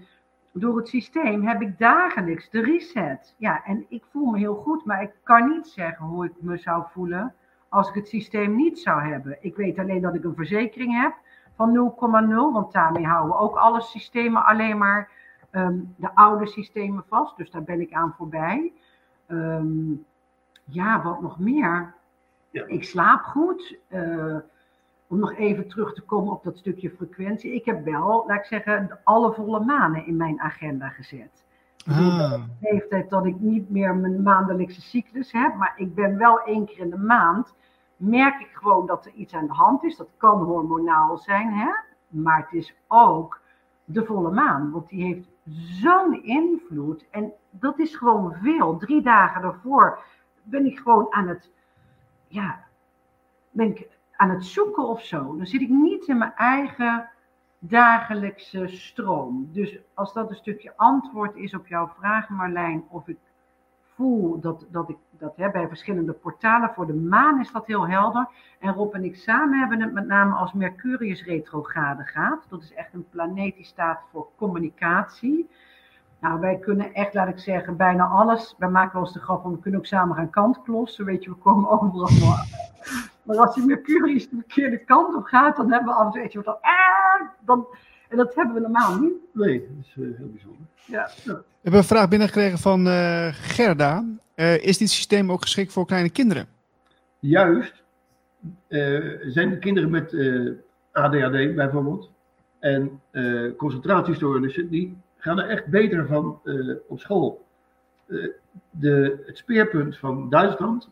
door het systeem heb ik dagelijks de reset. Ja, en ik voel me heel goed, maar ik kan niet zeggen hoe ik me zou voelen als ik het systeem niet zou hebben. Ik weet alleen dat ik een verzekering heb van 0,0, want daarmee houden we ook alle systemen alleen maar ehm, de oude systemen vast. Dus daar ben ik aan voorbij. Ehm, ja, wat nog meer? Ja. Ik slaap goed. Eh, om nog even terug te komen op dat stukje frequentie. Ik heb wel, laat ik zeggen, alle volle manen in mijn agenda gezet. Ah. leeftijd dat ik niet meer mijn maandelijkse cyclus heb, maar ik ben wel één keer in de maand, merk ik gewoon dat er iets aan de hand is. Dat kan hormonaal zijn, hè? maar het is ook de volle maan, want die heeft zo'n invloed. En dat is gewoon veel. Drie dagen daarvoor ben ik gewoon aan het, ja, ben ik aan het zoeken of zo. Dan zit ik niet in mijn eigen dagelijkse stroom. Dus als dat een stukje antwoord is op jouw vraag, Marlijn, of ik voel dat, dat ik dat hè, bij verschillende portalen voor de maan is dat heel helder. En Rob en ik samen hebben het met name als Mercurius retrograde gaat. Dat is echt een planeet die staat voor communicatie. Nou, wij kunnen echt, laat ik zeggen, bijna alles. Wij maken eens de grap van, we kunnen ook samen gaan kantklossen. Weet je, we komen overal maar. Als die Mercurius de verkeerde kant op gaat, dan hebben we af en toe echt van, ah, dan, en dat hebben we normaal niet. Nee, dat is eh, heel bijzonder. Ja. We hebben een vraag binnengekregen van eh, Gerda. Eh, is dit systeem ook geschikt voor kleine kinderen? Juist eh, zijn de kinderen met eh, ADHD bijvoorbeeld en eh, concentratiestoornissen, die gaan er echt beter van eh, op school. Eh, de, het speerpunt van Duitsland,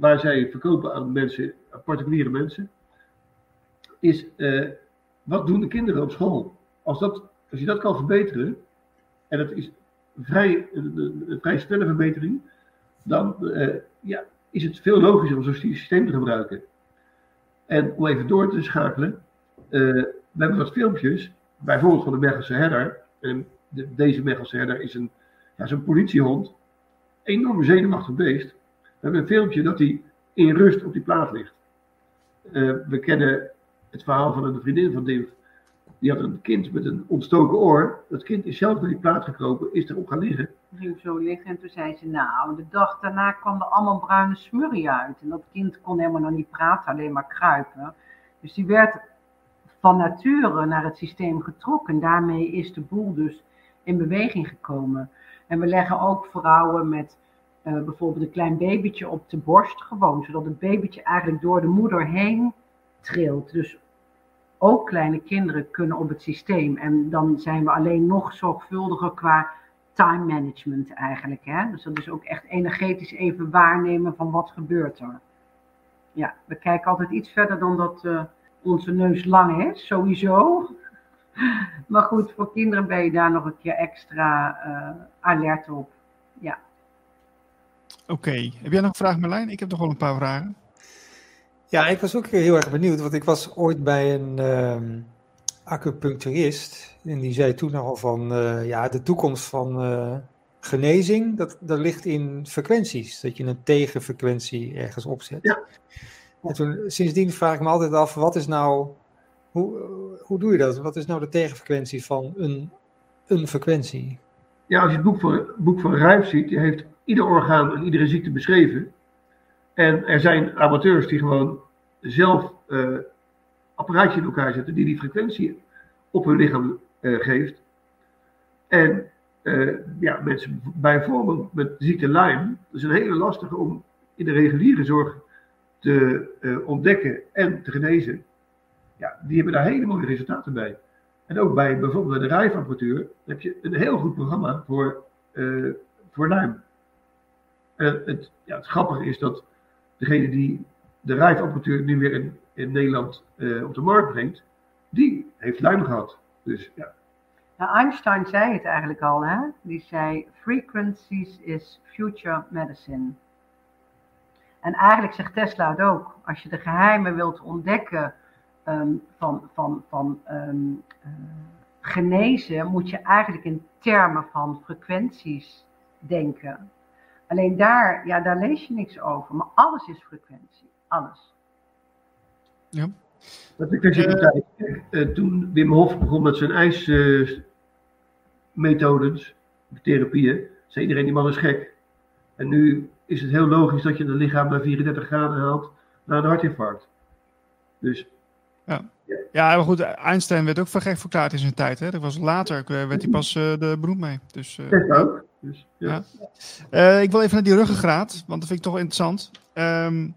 waar zij verkopen aan mensen, particuliere mensen, is eh, wat doen de kinderen op school? Als, dat, als je dat kan verbeteren, en dat is vrij, een vrij snelle verbetering, dan eh, ja, is het veel logischer om zo'n systeem te gebruiken. En om even door te schakelen, eh, we hebben wat filmpjes, bijvoorbeeld van de Mechelse herder. En de- deze Mechelse herder is een, ja, zo'n politiehond, enorm zenuwachtig beest. We hebben een filmpje dat hij in rust op die plaat ligt. Eh, we kennen het verhaal van een vriendin van Dimf. Die had een kind met een ontstoken oor. Dat kind is zelf naar die plaat gekropen, is erop gaan liggen. ging zo liggen en toen zei ze, nou, de dag daarna kwam er allemaal bruine smurrie uit. En dat kind kon helemaal nog niet praten, alleen maar kruipen. Dus die werd van nature naar het systeem getrokken. Daarmee is de boel dus in beweging gekomen. En we leggen ook vrouwen met eh, bijvoorbeeld een klein babytje op de borst gewoon, zodat het babytje eigenlijk door de moeder heen trilt. Dus ook kleine kinderen kunnen op het systeem. En dan zijn we alleen nog zorgvuldiger qua time management eigenlijk. Hè? Dus dat is ook echt energetisch even waarnemen van wat gebeurt er. Ja, we kijken altijd iets verder dan dat eh, onze neus lang is, sowieso. *laughs* Maar goed, voor kinderen ben je daar nog een keer extra eh, alert op. Ja. Oké, heb jij nog een vraag Marlijn? Ik heb nog wel een paar vragen. Ja, ik was ook heel erg benieuwd, want ik was ooit bij een ehm, acupuncturist en die zei toen al van, eh, ja, de toekomst van eh, genezing, dat, dat ligt in frequenties, dat je een tegenfrequentie ergens opzet. Ja. En toen, sindsdien vraag ik me altijd af, wat is nou, hoe, hoe doe je dat? Wat is nou de tegenfrequentie van een, een frequentie? Ja, als je het boek van, boek van Rijf ziet, heeft ieder orgaan en iedere ziekte beschreven. En er zijn amateurs die gewoon zelf eh apparaatje in elkaar zetten die die frequentie op hun lichaam eh, geeft. En eh, ja, mensen bijvoorbeeld met ziekte Lyme, dat is een hele lastige om in de reguliere zorg te ontdekken en te genezen. Ja, die hebben daar hele mooie resultaten bij. En ook bij bijvoorbeeld bij de rijfapparatuur heb je een heel goed programma voor, eh voor Lyme. En het, ja, het grappige is dat degene die de rijfapparatuur nu weer in, in Nederland eh, op de markt brengt, die heeft Lyme gehad. Dus ja, Nou, Einstein zei het eigenlijk al, hè? Die zei: Frequencies is future medicine. En eigenlijk zegt Tesla het ook. Als je de geheimen wilt ontdekken ehm, van, van, van ehm, eh, genezen, moet je eigenlijk in termen van frequenties denken. Alleen daar, ja, daar lees je niks over. Maar alles is frequentie. Alles. Dat ik tijd, eh, toen Wim Hof begon met zijn ijsmethodes, therapieën, zei iedereen die man is gek. En nu is het heel logisch dat je een lichaam naar 34 graden haalt na een hartinfarct. Dus Ja, maar goed, Einstein werd ook voor gek verklaard in zijn tijd. Hè? Dat was later, eh, werd hij pas eh de beroemd mee. Dus, eh, ook. Dus, ja. Ja. Eh, ik wil even naar die ruggengraat, want dat vind ik toch interessant. Ehm,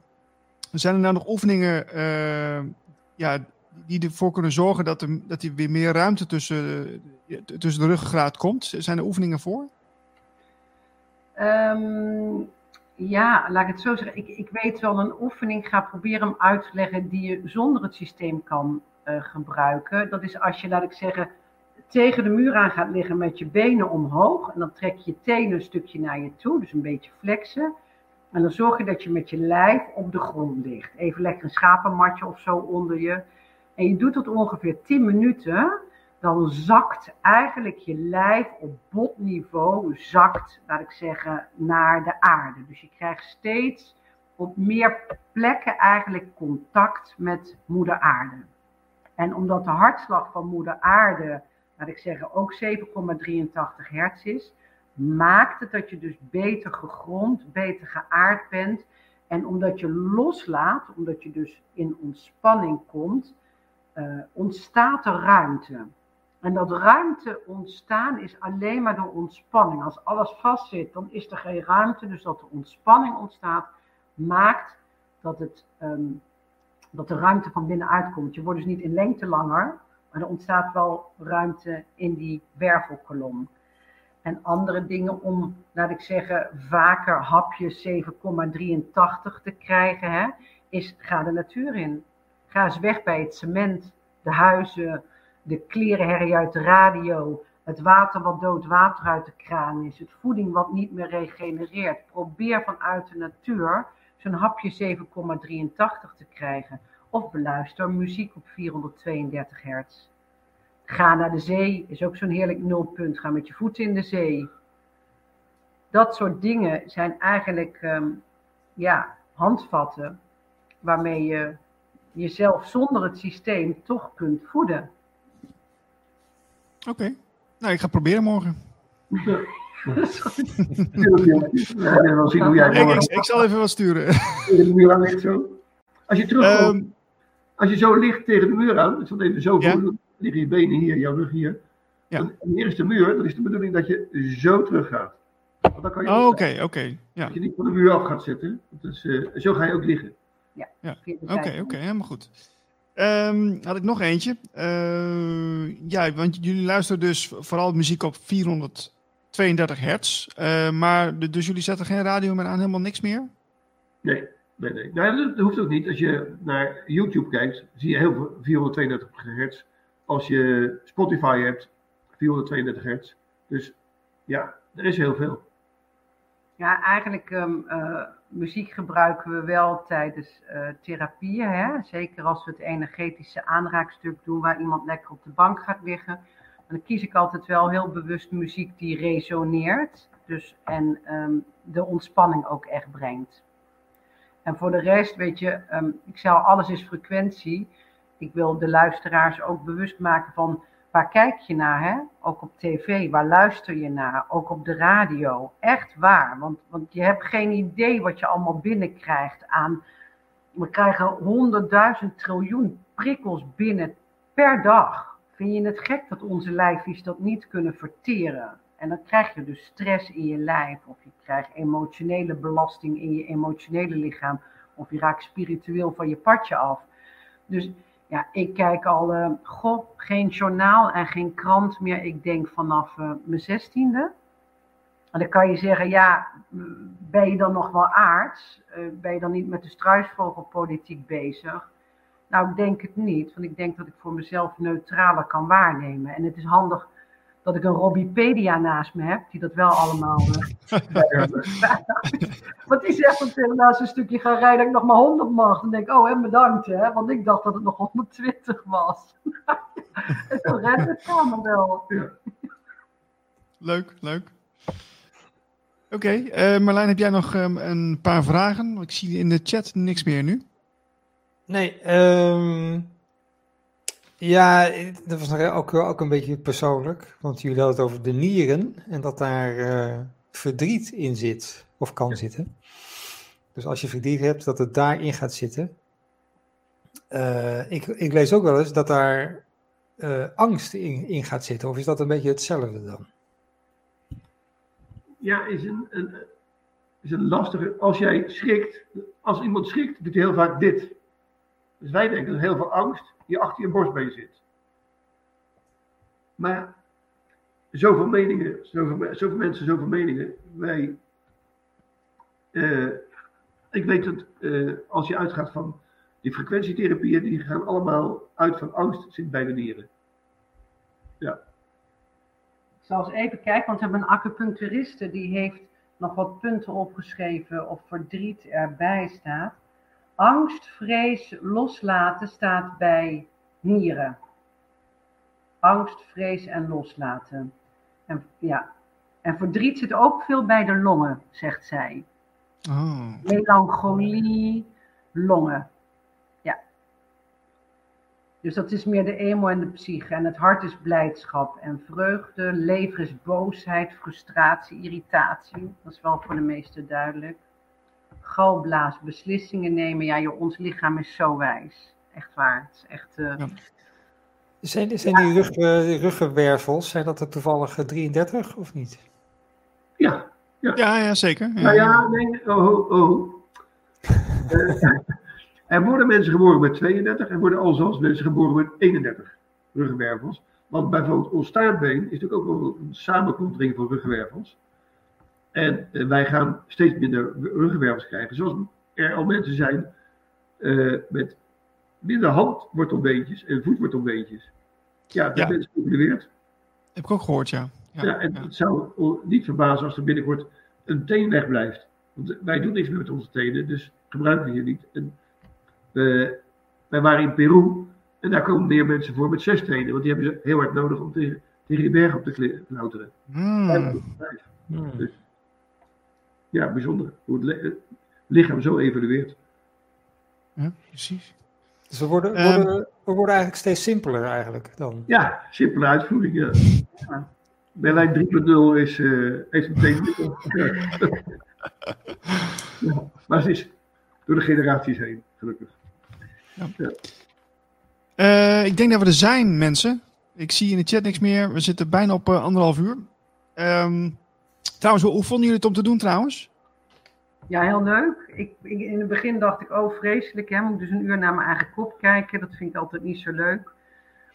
zijn er nou nog oefeningen eh, ja, die ervoor kunnen zorgen dat er, dat er weer meer ruimte tussen, tussen de ruggengraat komt? Zijn er oefeningen voor? Ehm, ja, laat ik het zo zeggen. Ik, ik weet wel een oefening, ga proberen hem uit te leggen, die je zonder het systeem kan eh, gebruiken. Dat is als je, laat ik zeggen, tegen de muur aan gaat liggen met je benen omhoog. En dan trek je je tenen een stukje naar je toe, dus een beetje flexen. En dan zorg je dat je met je lijf op de grond ligt. Even lekker een schapenmatje of zo onder je. En je doet dat ongeveer 10 minuten. Dan zakt eigenlijk je lijf op botniveau, zakt, laat ik zeggen, naar de aarde. Dus je krijgt steeds op meer plekken eigenlijk contact met moeder aarde. En omdat de hartslag van moeder aarde, laat ik zeggen, ook 7,83 hertz is, maakt het dat je dus beter gegrond, beter geaard bent. En omdat je loslaat, omdat je dus in ontspanning komt, eh, ontstaat er ruimte. En dat ruimte ontstaan is alleen maar door ontspanning. Als alles vastzit, dan is er geen ruimte. Dus dat er ontspanning ontstaat, maakt dat, het, ehm, dat de ruimte van binnenuit komt. Je wordt dus niet in lengte langer, maar er ontstaat wel ruimte in die wervelkolom. en andere dingen om, laat ik zeggen, vaker hapjes 7,83 te krijgen, hè, is ga de natuur in. Ga eens weg bij het cement, de huizen, de klerenherrie uit de radio, het water wat dood water uit de kraan is, het voeding wat niet meer regenereert. Probeer vanuit de natuur zo'n hapje 7,83 te krijgen. Of beluister muziek op 432 hertz. Ga naar de zee is ook zo'n heerlijk nulpunt. Ga met je voeten in de zee. Dat soort dingen zijn eigenlijk um, ja, handvatten waarmee je jezelf zonder het systeem toch kunt voeden. Oké, okay. nou ik ga proberen morgen. Ja. ja, zien hoe jij ik, ik, ik, zal even wat sturen. Als je terugkomt, um, als je zo ligt tegen de muur aan, zal even zo ja. voor, liggen je benen hier, jouw rug hier. Ja. En hier is de muur, dan is de bedoeling dat je zo terug gaat. Oh, oké, oké. Okay, ja. Dat je niet van de muur af gaat zitten. Dus, uh, zo ga je ook liggen. Ja, oké, oké, okay, helemaal goed. Um, had ik nog eentje. Uh, ja, want jullie luisteren dus vooral muziek op 432 hertz. Uh, maar dus jullie zetten geen radio meer aan, helemaal niks meer? Nee, nee, nee. Nou, dat hoeft ook niet. Als je naar YouTube kijkt, zie je heel veel 432 hertz. Als je Spotify hebt, 432 hertz. Dus ja, er is heel veel. Ja, eigenlijk um, uh, muziek gebruiken we wel tijdens uh, therapieën. Hè? Zeker als we het energetische aanraakstuk doen waar iemand lekker op de bank gaat liggen. Dan kies ik altijd wel heel bewust muziek die resoneert. Dus, en um, de ontspanning ook echt brengt. En voor de rest, weet je, um, ik zou alles is frequentie. Ik wil de luisteraars ook bewust maken van waar kijk je naar, hè? Ook op tv, waar luister je naar? Ook op de radio. Echt waar, want, want je hebt geen idee wat je allemaal binnenkrijgt aan... We krijgen honderdduizend triljoen prikkels binnen per dag. Vind je het gek dat onze lijfjes dat niet kunnen verteren? En dan krijg je dus stress in je lijf, of je krijgt emotionele belasting in je emotionele lichaam, of je raakt spiritueel van je padje af. Dus ja, ik kijk al, uh, goh, geen journaal en geen krant meer. Ik denk vanaf uh, mijn zestiende. En dan kan je zeggen, ja, ben je dan nog wel aards? Uh, ben je dan niet met de struisvogelpolitiek bezig? Nou, ik denk het niet, want ik denk dat ik voor mezelf neutraler kan waarnemen. En het is handig dat ik een Robbypedia naast me heb, die dat wel allemaal. Uh, *laughs* want die zegt dat ik naast een stukje ga rijden dat ik nog maar 100 mag. Dan denk ik, oh, en bedankt, hè, want ik dacht dat het nog 120 was. *laughs* en zo redt het kamer wel. Leuk, leuk. Oké, okay, uh, Marlijn, heb jij nog um, een paar vragen? Ik zie in de chat niks meer nu. Nee, um, ja, dat was ook, ook een beetje persoonlijk. Want jullie hadden het over de nieren en dat daar uh, verdriet in zit, of kan zitten. Dus als je verdriet hebt, dat het daarin gaat zitten. Uh, ik, ik, lees ook wel eens dat daar uh, angst in, in, gaat zitten. Of is dat een beetje hetzelfde dan? Ja, is een, een, is een lastige. Als jij schrikt, als iemand schrikt, doet hij heel vaak dit. Dus wij denken dat heel veel angst die achter je borstbeen zit. Maar zoveel meningen, zoveel, zoveel mensen, zoveel meningen. Wij, uh, ik weet dat uh, als je uitgaat van die frequentietherapieën, die gaan allemaal uit van angst zit bij de nieren. Ja. Ik zal eens even kijken, want we hebben een acupuncturiste die heeft nog wat punten opgeschreven of verdriet erbij staat. Angst, vrees, loslaten staat bij nieren. Angst, vrees en loslaten. En, ja. en verdriet zit ook veel bij de longen, zegt zij. Oh. Melancholie, longen. Ja. Dus dat is meer de emo en de psyche. En het hart is blijdschap en vreugde. Lever is boosheid, frustratie, irritatie. Dat is wel voor de meesten duidelijk. Galblaas, beslissingen nemen. Ja, joh, ons lichaam is zo wijs echt waar. Het is echt. Uh... Ja. Zijn, zijn die, rug, ruggenwervels, zijn dat er toevallig 33 eh, of niet? Ja, ja. ja, ja zeker. Ja. Nou ja, nee, oh, oh. uh, *laughs* er worden mensen geboren met 32 en worden al zoals mensen geboren met 31 ruggenwervels. Want bijvoorbeeld ons staartbeen is natuurlijk ook wel een samenkontering van ruggenwervels. En eh, wij gaan steeds minder ruggenwervels krijgen. Zoals er al mensen zijn eh, met minder handwortelbeentjes en voetwortelbeentjes. Ja, dat Ja. is geëvalueerd. Heb ik ook gehoord, ja. Ja, Ja, en ja. het zou niet verbazen als er binnenkort een teen wegblijft. Want wij doen niks meer met onze tenen, dus gebruiken we hier niet. En, eh, wij waren in Peru en daar komen meer mensen voor met zes tenen, want die hebben ze heel hard nodig om tegen, tegen die berg op te klauteren. Wij hebben er vijf. Hmm. Ja, bijzonder hoe het het lichaam zo evolueert. Ja, precies. Dus we worden, Ehm. worden, we worden eigenlijk steeds simpeler eigenlijk dan. Ja, simpele uitvoering. Ja. Ja. Berlijn 3.0 is, eh heeft een teen. Ja. Ja, maar het is door de generaties heen, gelukkig. Eh, ik denk dat we er zijn, mensen. Ik zie in de chat niks meer. We zitten bijna op eh, anderhalf uur. Ehm, trouwens, hoe, vonden jullie het om te doen trouwens? Ja, heel leuk. Ik, ik- in het begin dacht ik, oh vreselijk, hè, moet ik dus een uur naar mijn eigen kop kijken. Dat vind ik altijd niet zo leuk.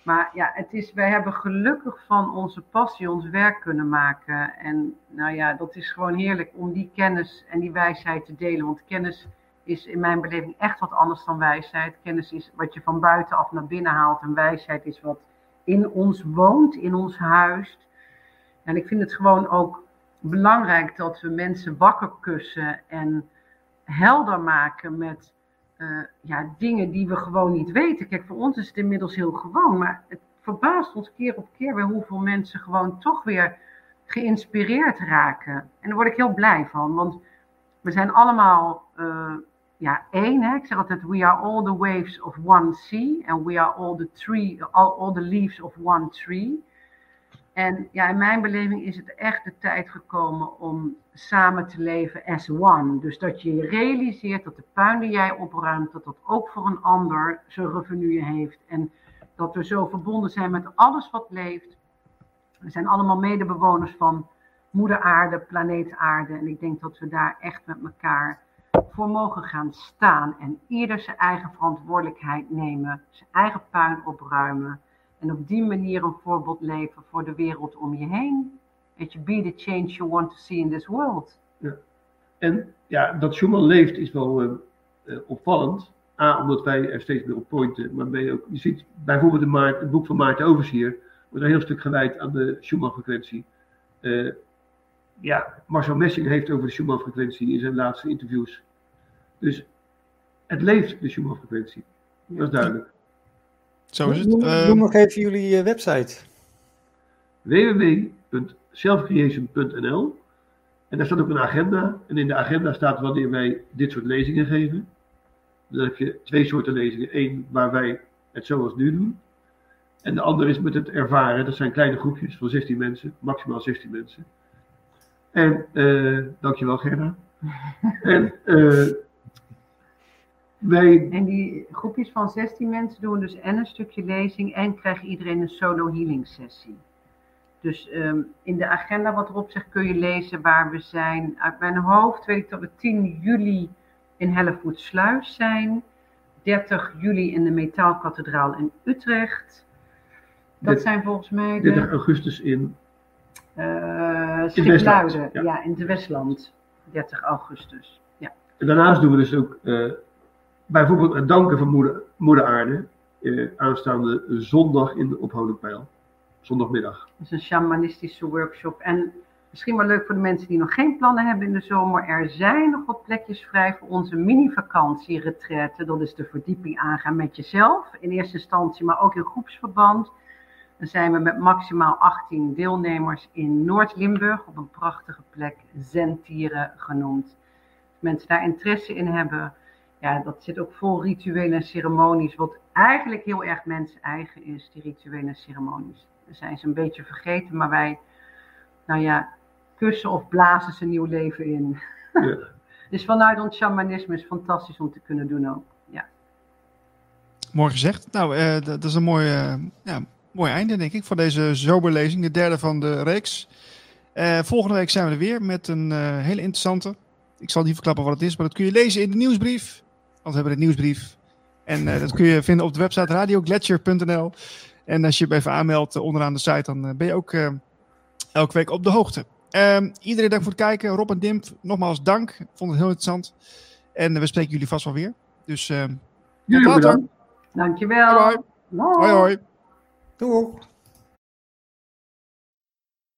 Maar ja, het is, wij hebben gelukkig van onze passie ons werk kunnen maken. En nou ja, dat is gewoon heerlijk om die kennis en die wijsheid te delen. Want kennis is in mijn beleving echt wat anders dan wijsheid. Kennis is wat je van buitenaf naar binnen haalt. En wijsheid is wat in ons woont, in ons huist. En ik vind het gewoon ook belangrijk dat we mensen wakker kussen en helder maken met eh, ja, dingen die we gewoon niet weten. Kijk, voor ons is het inmiddels heel gewoon, maar het verbaast ons keer op keer weer hoeveel mensen gewoon toch weer geïnspireerd raken. En daar word ik heel blij van, want we zijn allemaal eh, ja, één. Hè? Ik zeg altijd, we are all the waves of one sea and we are all the, tree, all, all the leaves of one tree. En ja, in mijn beleving is het echt de tijd gekomen om samen te leven as one. Dus dat je realiseert dat de puin die jij opruimt, dat dat ook voor een ander zijn revenue heeft. En dat we zo verbonden zijn met alles wat leeft. We zijn allemaal medebewoners van moeder aarde, planeet aarde. En ik denk dat we daar echt met elkaar voor mogen gaan staan. En ieder zijn eigen verantwoordelijkheid nemen, zijn eigen puin opruimen. En op die manier een voorbeeld leven voor de wereld om je heen. Weet je, be the change you want to see in this world. En ja, dat Schumann leeft is wel eh, eh, opvallend. A, omdat wij er steeds meer op pointen. Maar ben je, ook, je ziet bijvoorbeeld in Maart, het boek van Maarten Oversier. wordt een heel stuk gewijd aan de Schumann-frequentie. Eh, ja, Marcel Messing heeft over de Schumann-frequentie in zijn laatste interviews. Dus het leeft, de Schumann-frequentie. Dat is duidelijk. Zo is het. Noem, Ehm, noem nog even jullie eh, website. www.selfcreation.nl En daar staat ook een agenda. En in de agenda staat wanneer wij dit soort lezingen geven. Dan heb je twee soorten lezingen. Eén waar wij het zoals nu doen. En de andere is met het ervaren. Dat zijn kleine groepjes van 16 mensen. Maximaal 16 mensen. En, eh dankjewel Gerda. *laughs* en eh, wij En die groepjes van 16 mensen doen dus en een stukje lezing en krijgt iedereen een solo healing sessie. Dus ehm, in de agenda wat erop zegt kun je lezen waar we zijn. Uit mijn hoofd weet ik dat we 10 juli in Hellevoetsluis zijn. 30 juli in de Metaalkathedraal in Utrecht. Dat zijn volgens mij 30 de augustus in. uh, ja. Ja. in het Westland. 30 augustus. Ja. En daarnaast doen we dus ook eh, bijvoorbeeld het danken van moeder, aarde. eh, aanstaande zondag in de Ophoudingpeil. Zondagmiddag. Dat is een shamanistische workshop. En misschien wel leuk voor de mensen die nog geen plannen hebben in de zomer. Er zijn nog wat plekjes vrij voor onze mini-vakantie-retraite. Dat is de verdieping aangaan met jezelf. In eerste instantie, maar ook in groepsverband. Dan zijn we met maximaal 18 deelnemers in Noord-Limburg. Op een prachtige plek, Zentieren genoemd. Als mensen daar interesse in hebben. Ja, dat zit ook vol rituelen en ceremonies. Wat eigenlijk heel erg mens-eigen is, die rituelen en ceremonies. Daar zijn ze een beetje vergeten, maar wij, nou ja, kussen of blazen ze een nieuw leven in. Ja. *laughs* dus vanuit ons shamanisme is fantastisch om te kunnen doen ook. Ja. Mooi gezegd. Nou, eh, dat is een mooi, eh, ja, mooi einde, denk ik, voor deze zomerlezing. De derde van de reeks. Eh, volgende week zijn we er weer met een eh, hele interessante. Ik zal niet verklappen wat het is, maar dat kun je lezen in de nieuwsbrief. Want we hebben de nieuwsbrief. En eh, dat kun je vinden op de website radioglacier.nl. En als je je even aanmeldt eh, onderaan de site, dan eh, ben je ook eh, elke week op de hoogte. Ehm, iedereen dank voor het kijken. Rob en Dimp, nogmaals dank. Ik vond het heel interessant. En we spreken jullie vast wel weer. Dus ehm, Jullie later. bedankt. Dankjewel. Bye bye. Doei. hoi hoi. Doeg!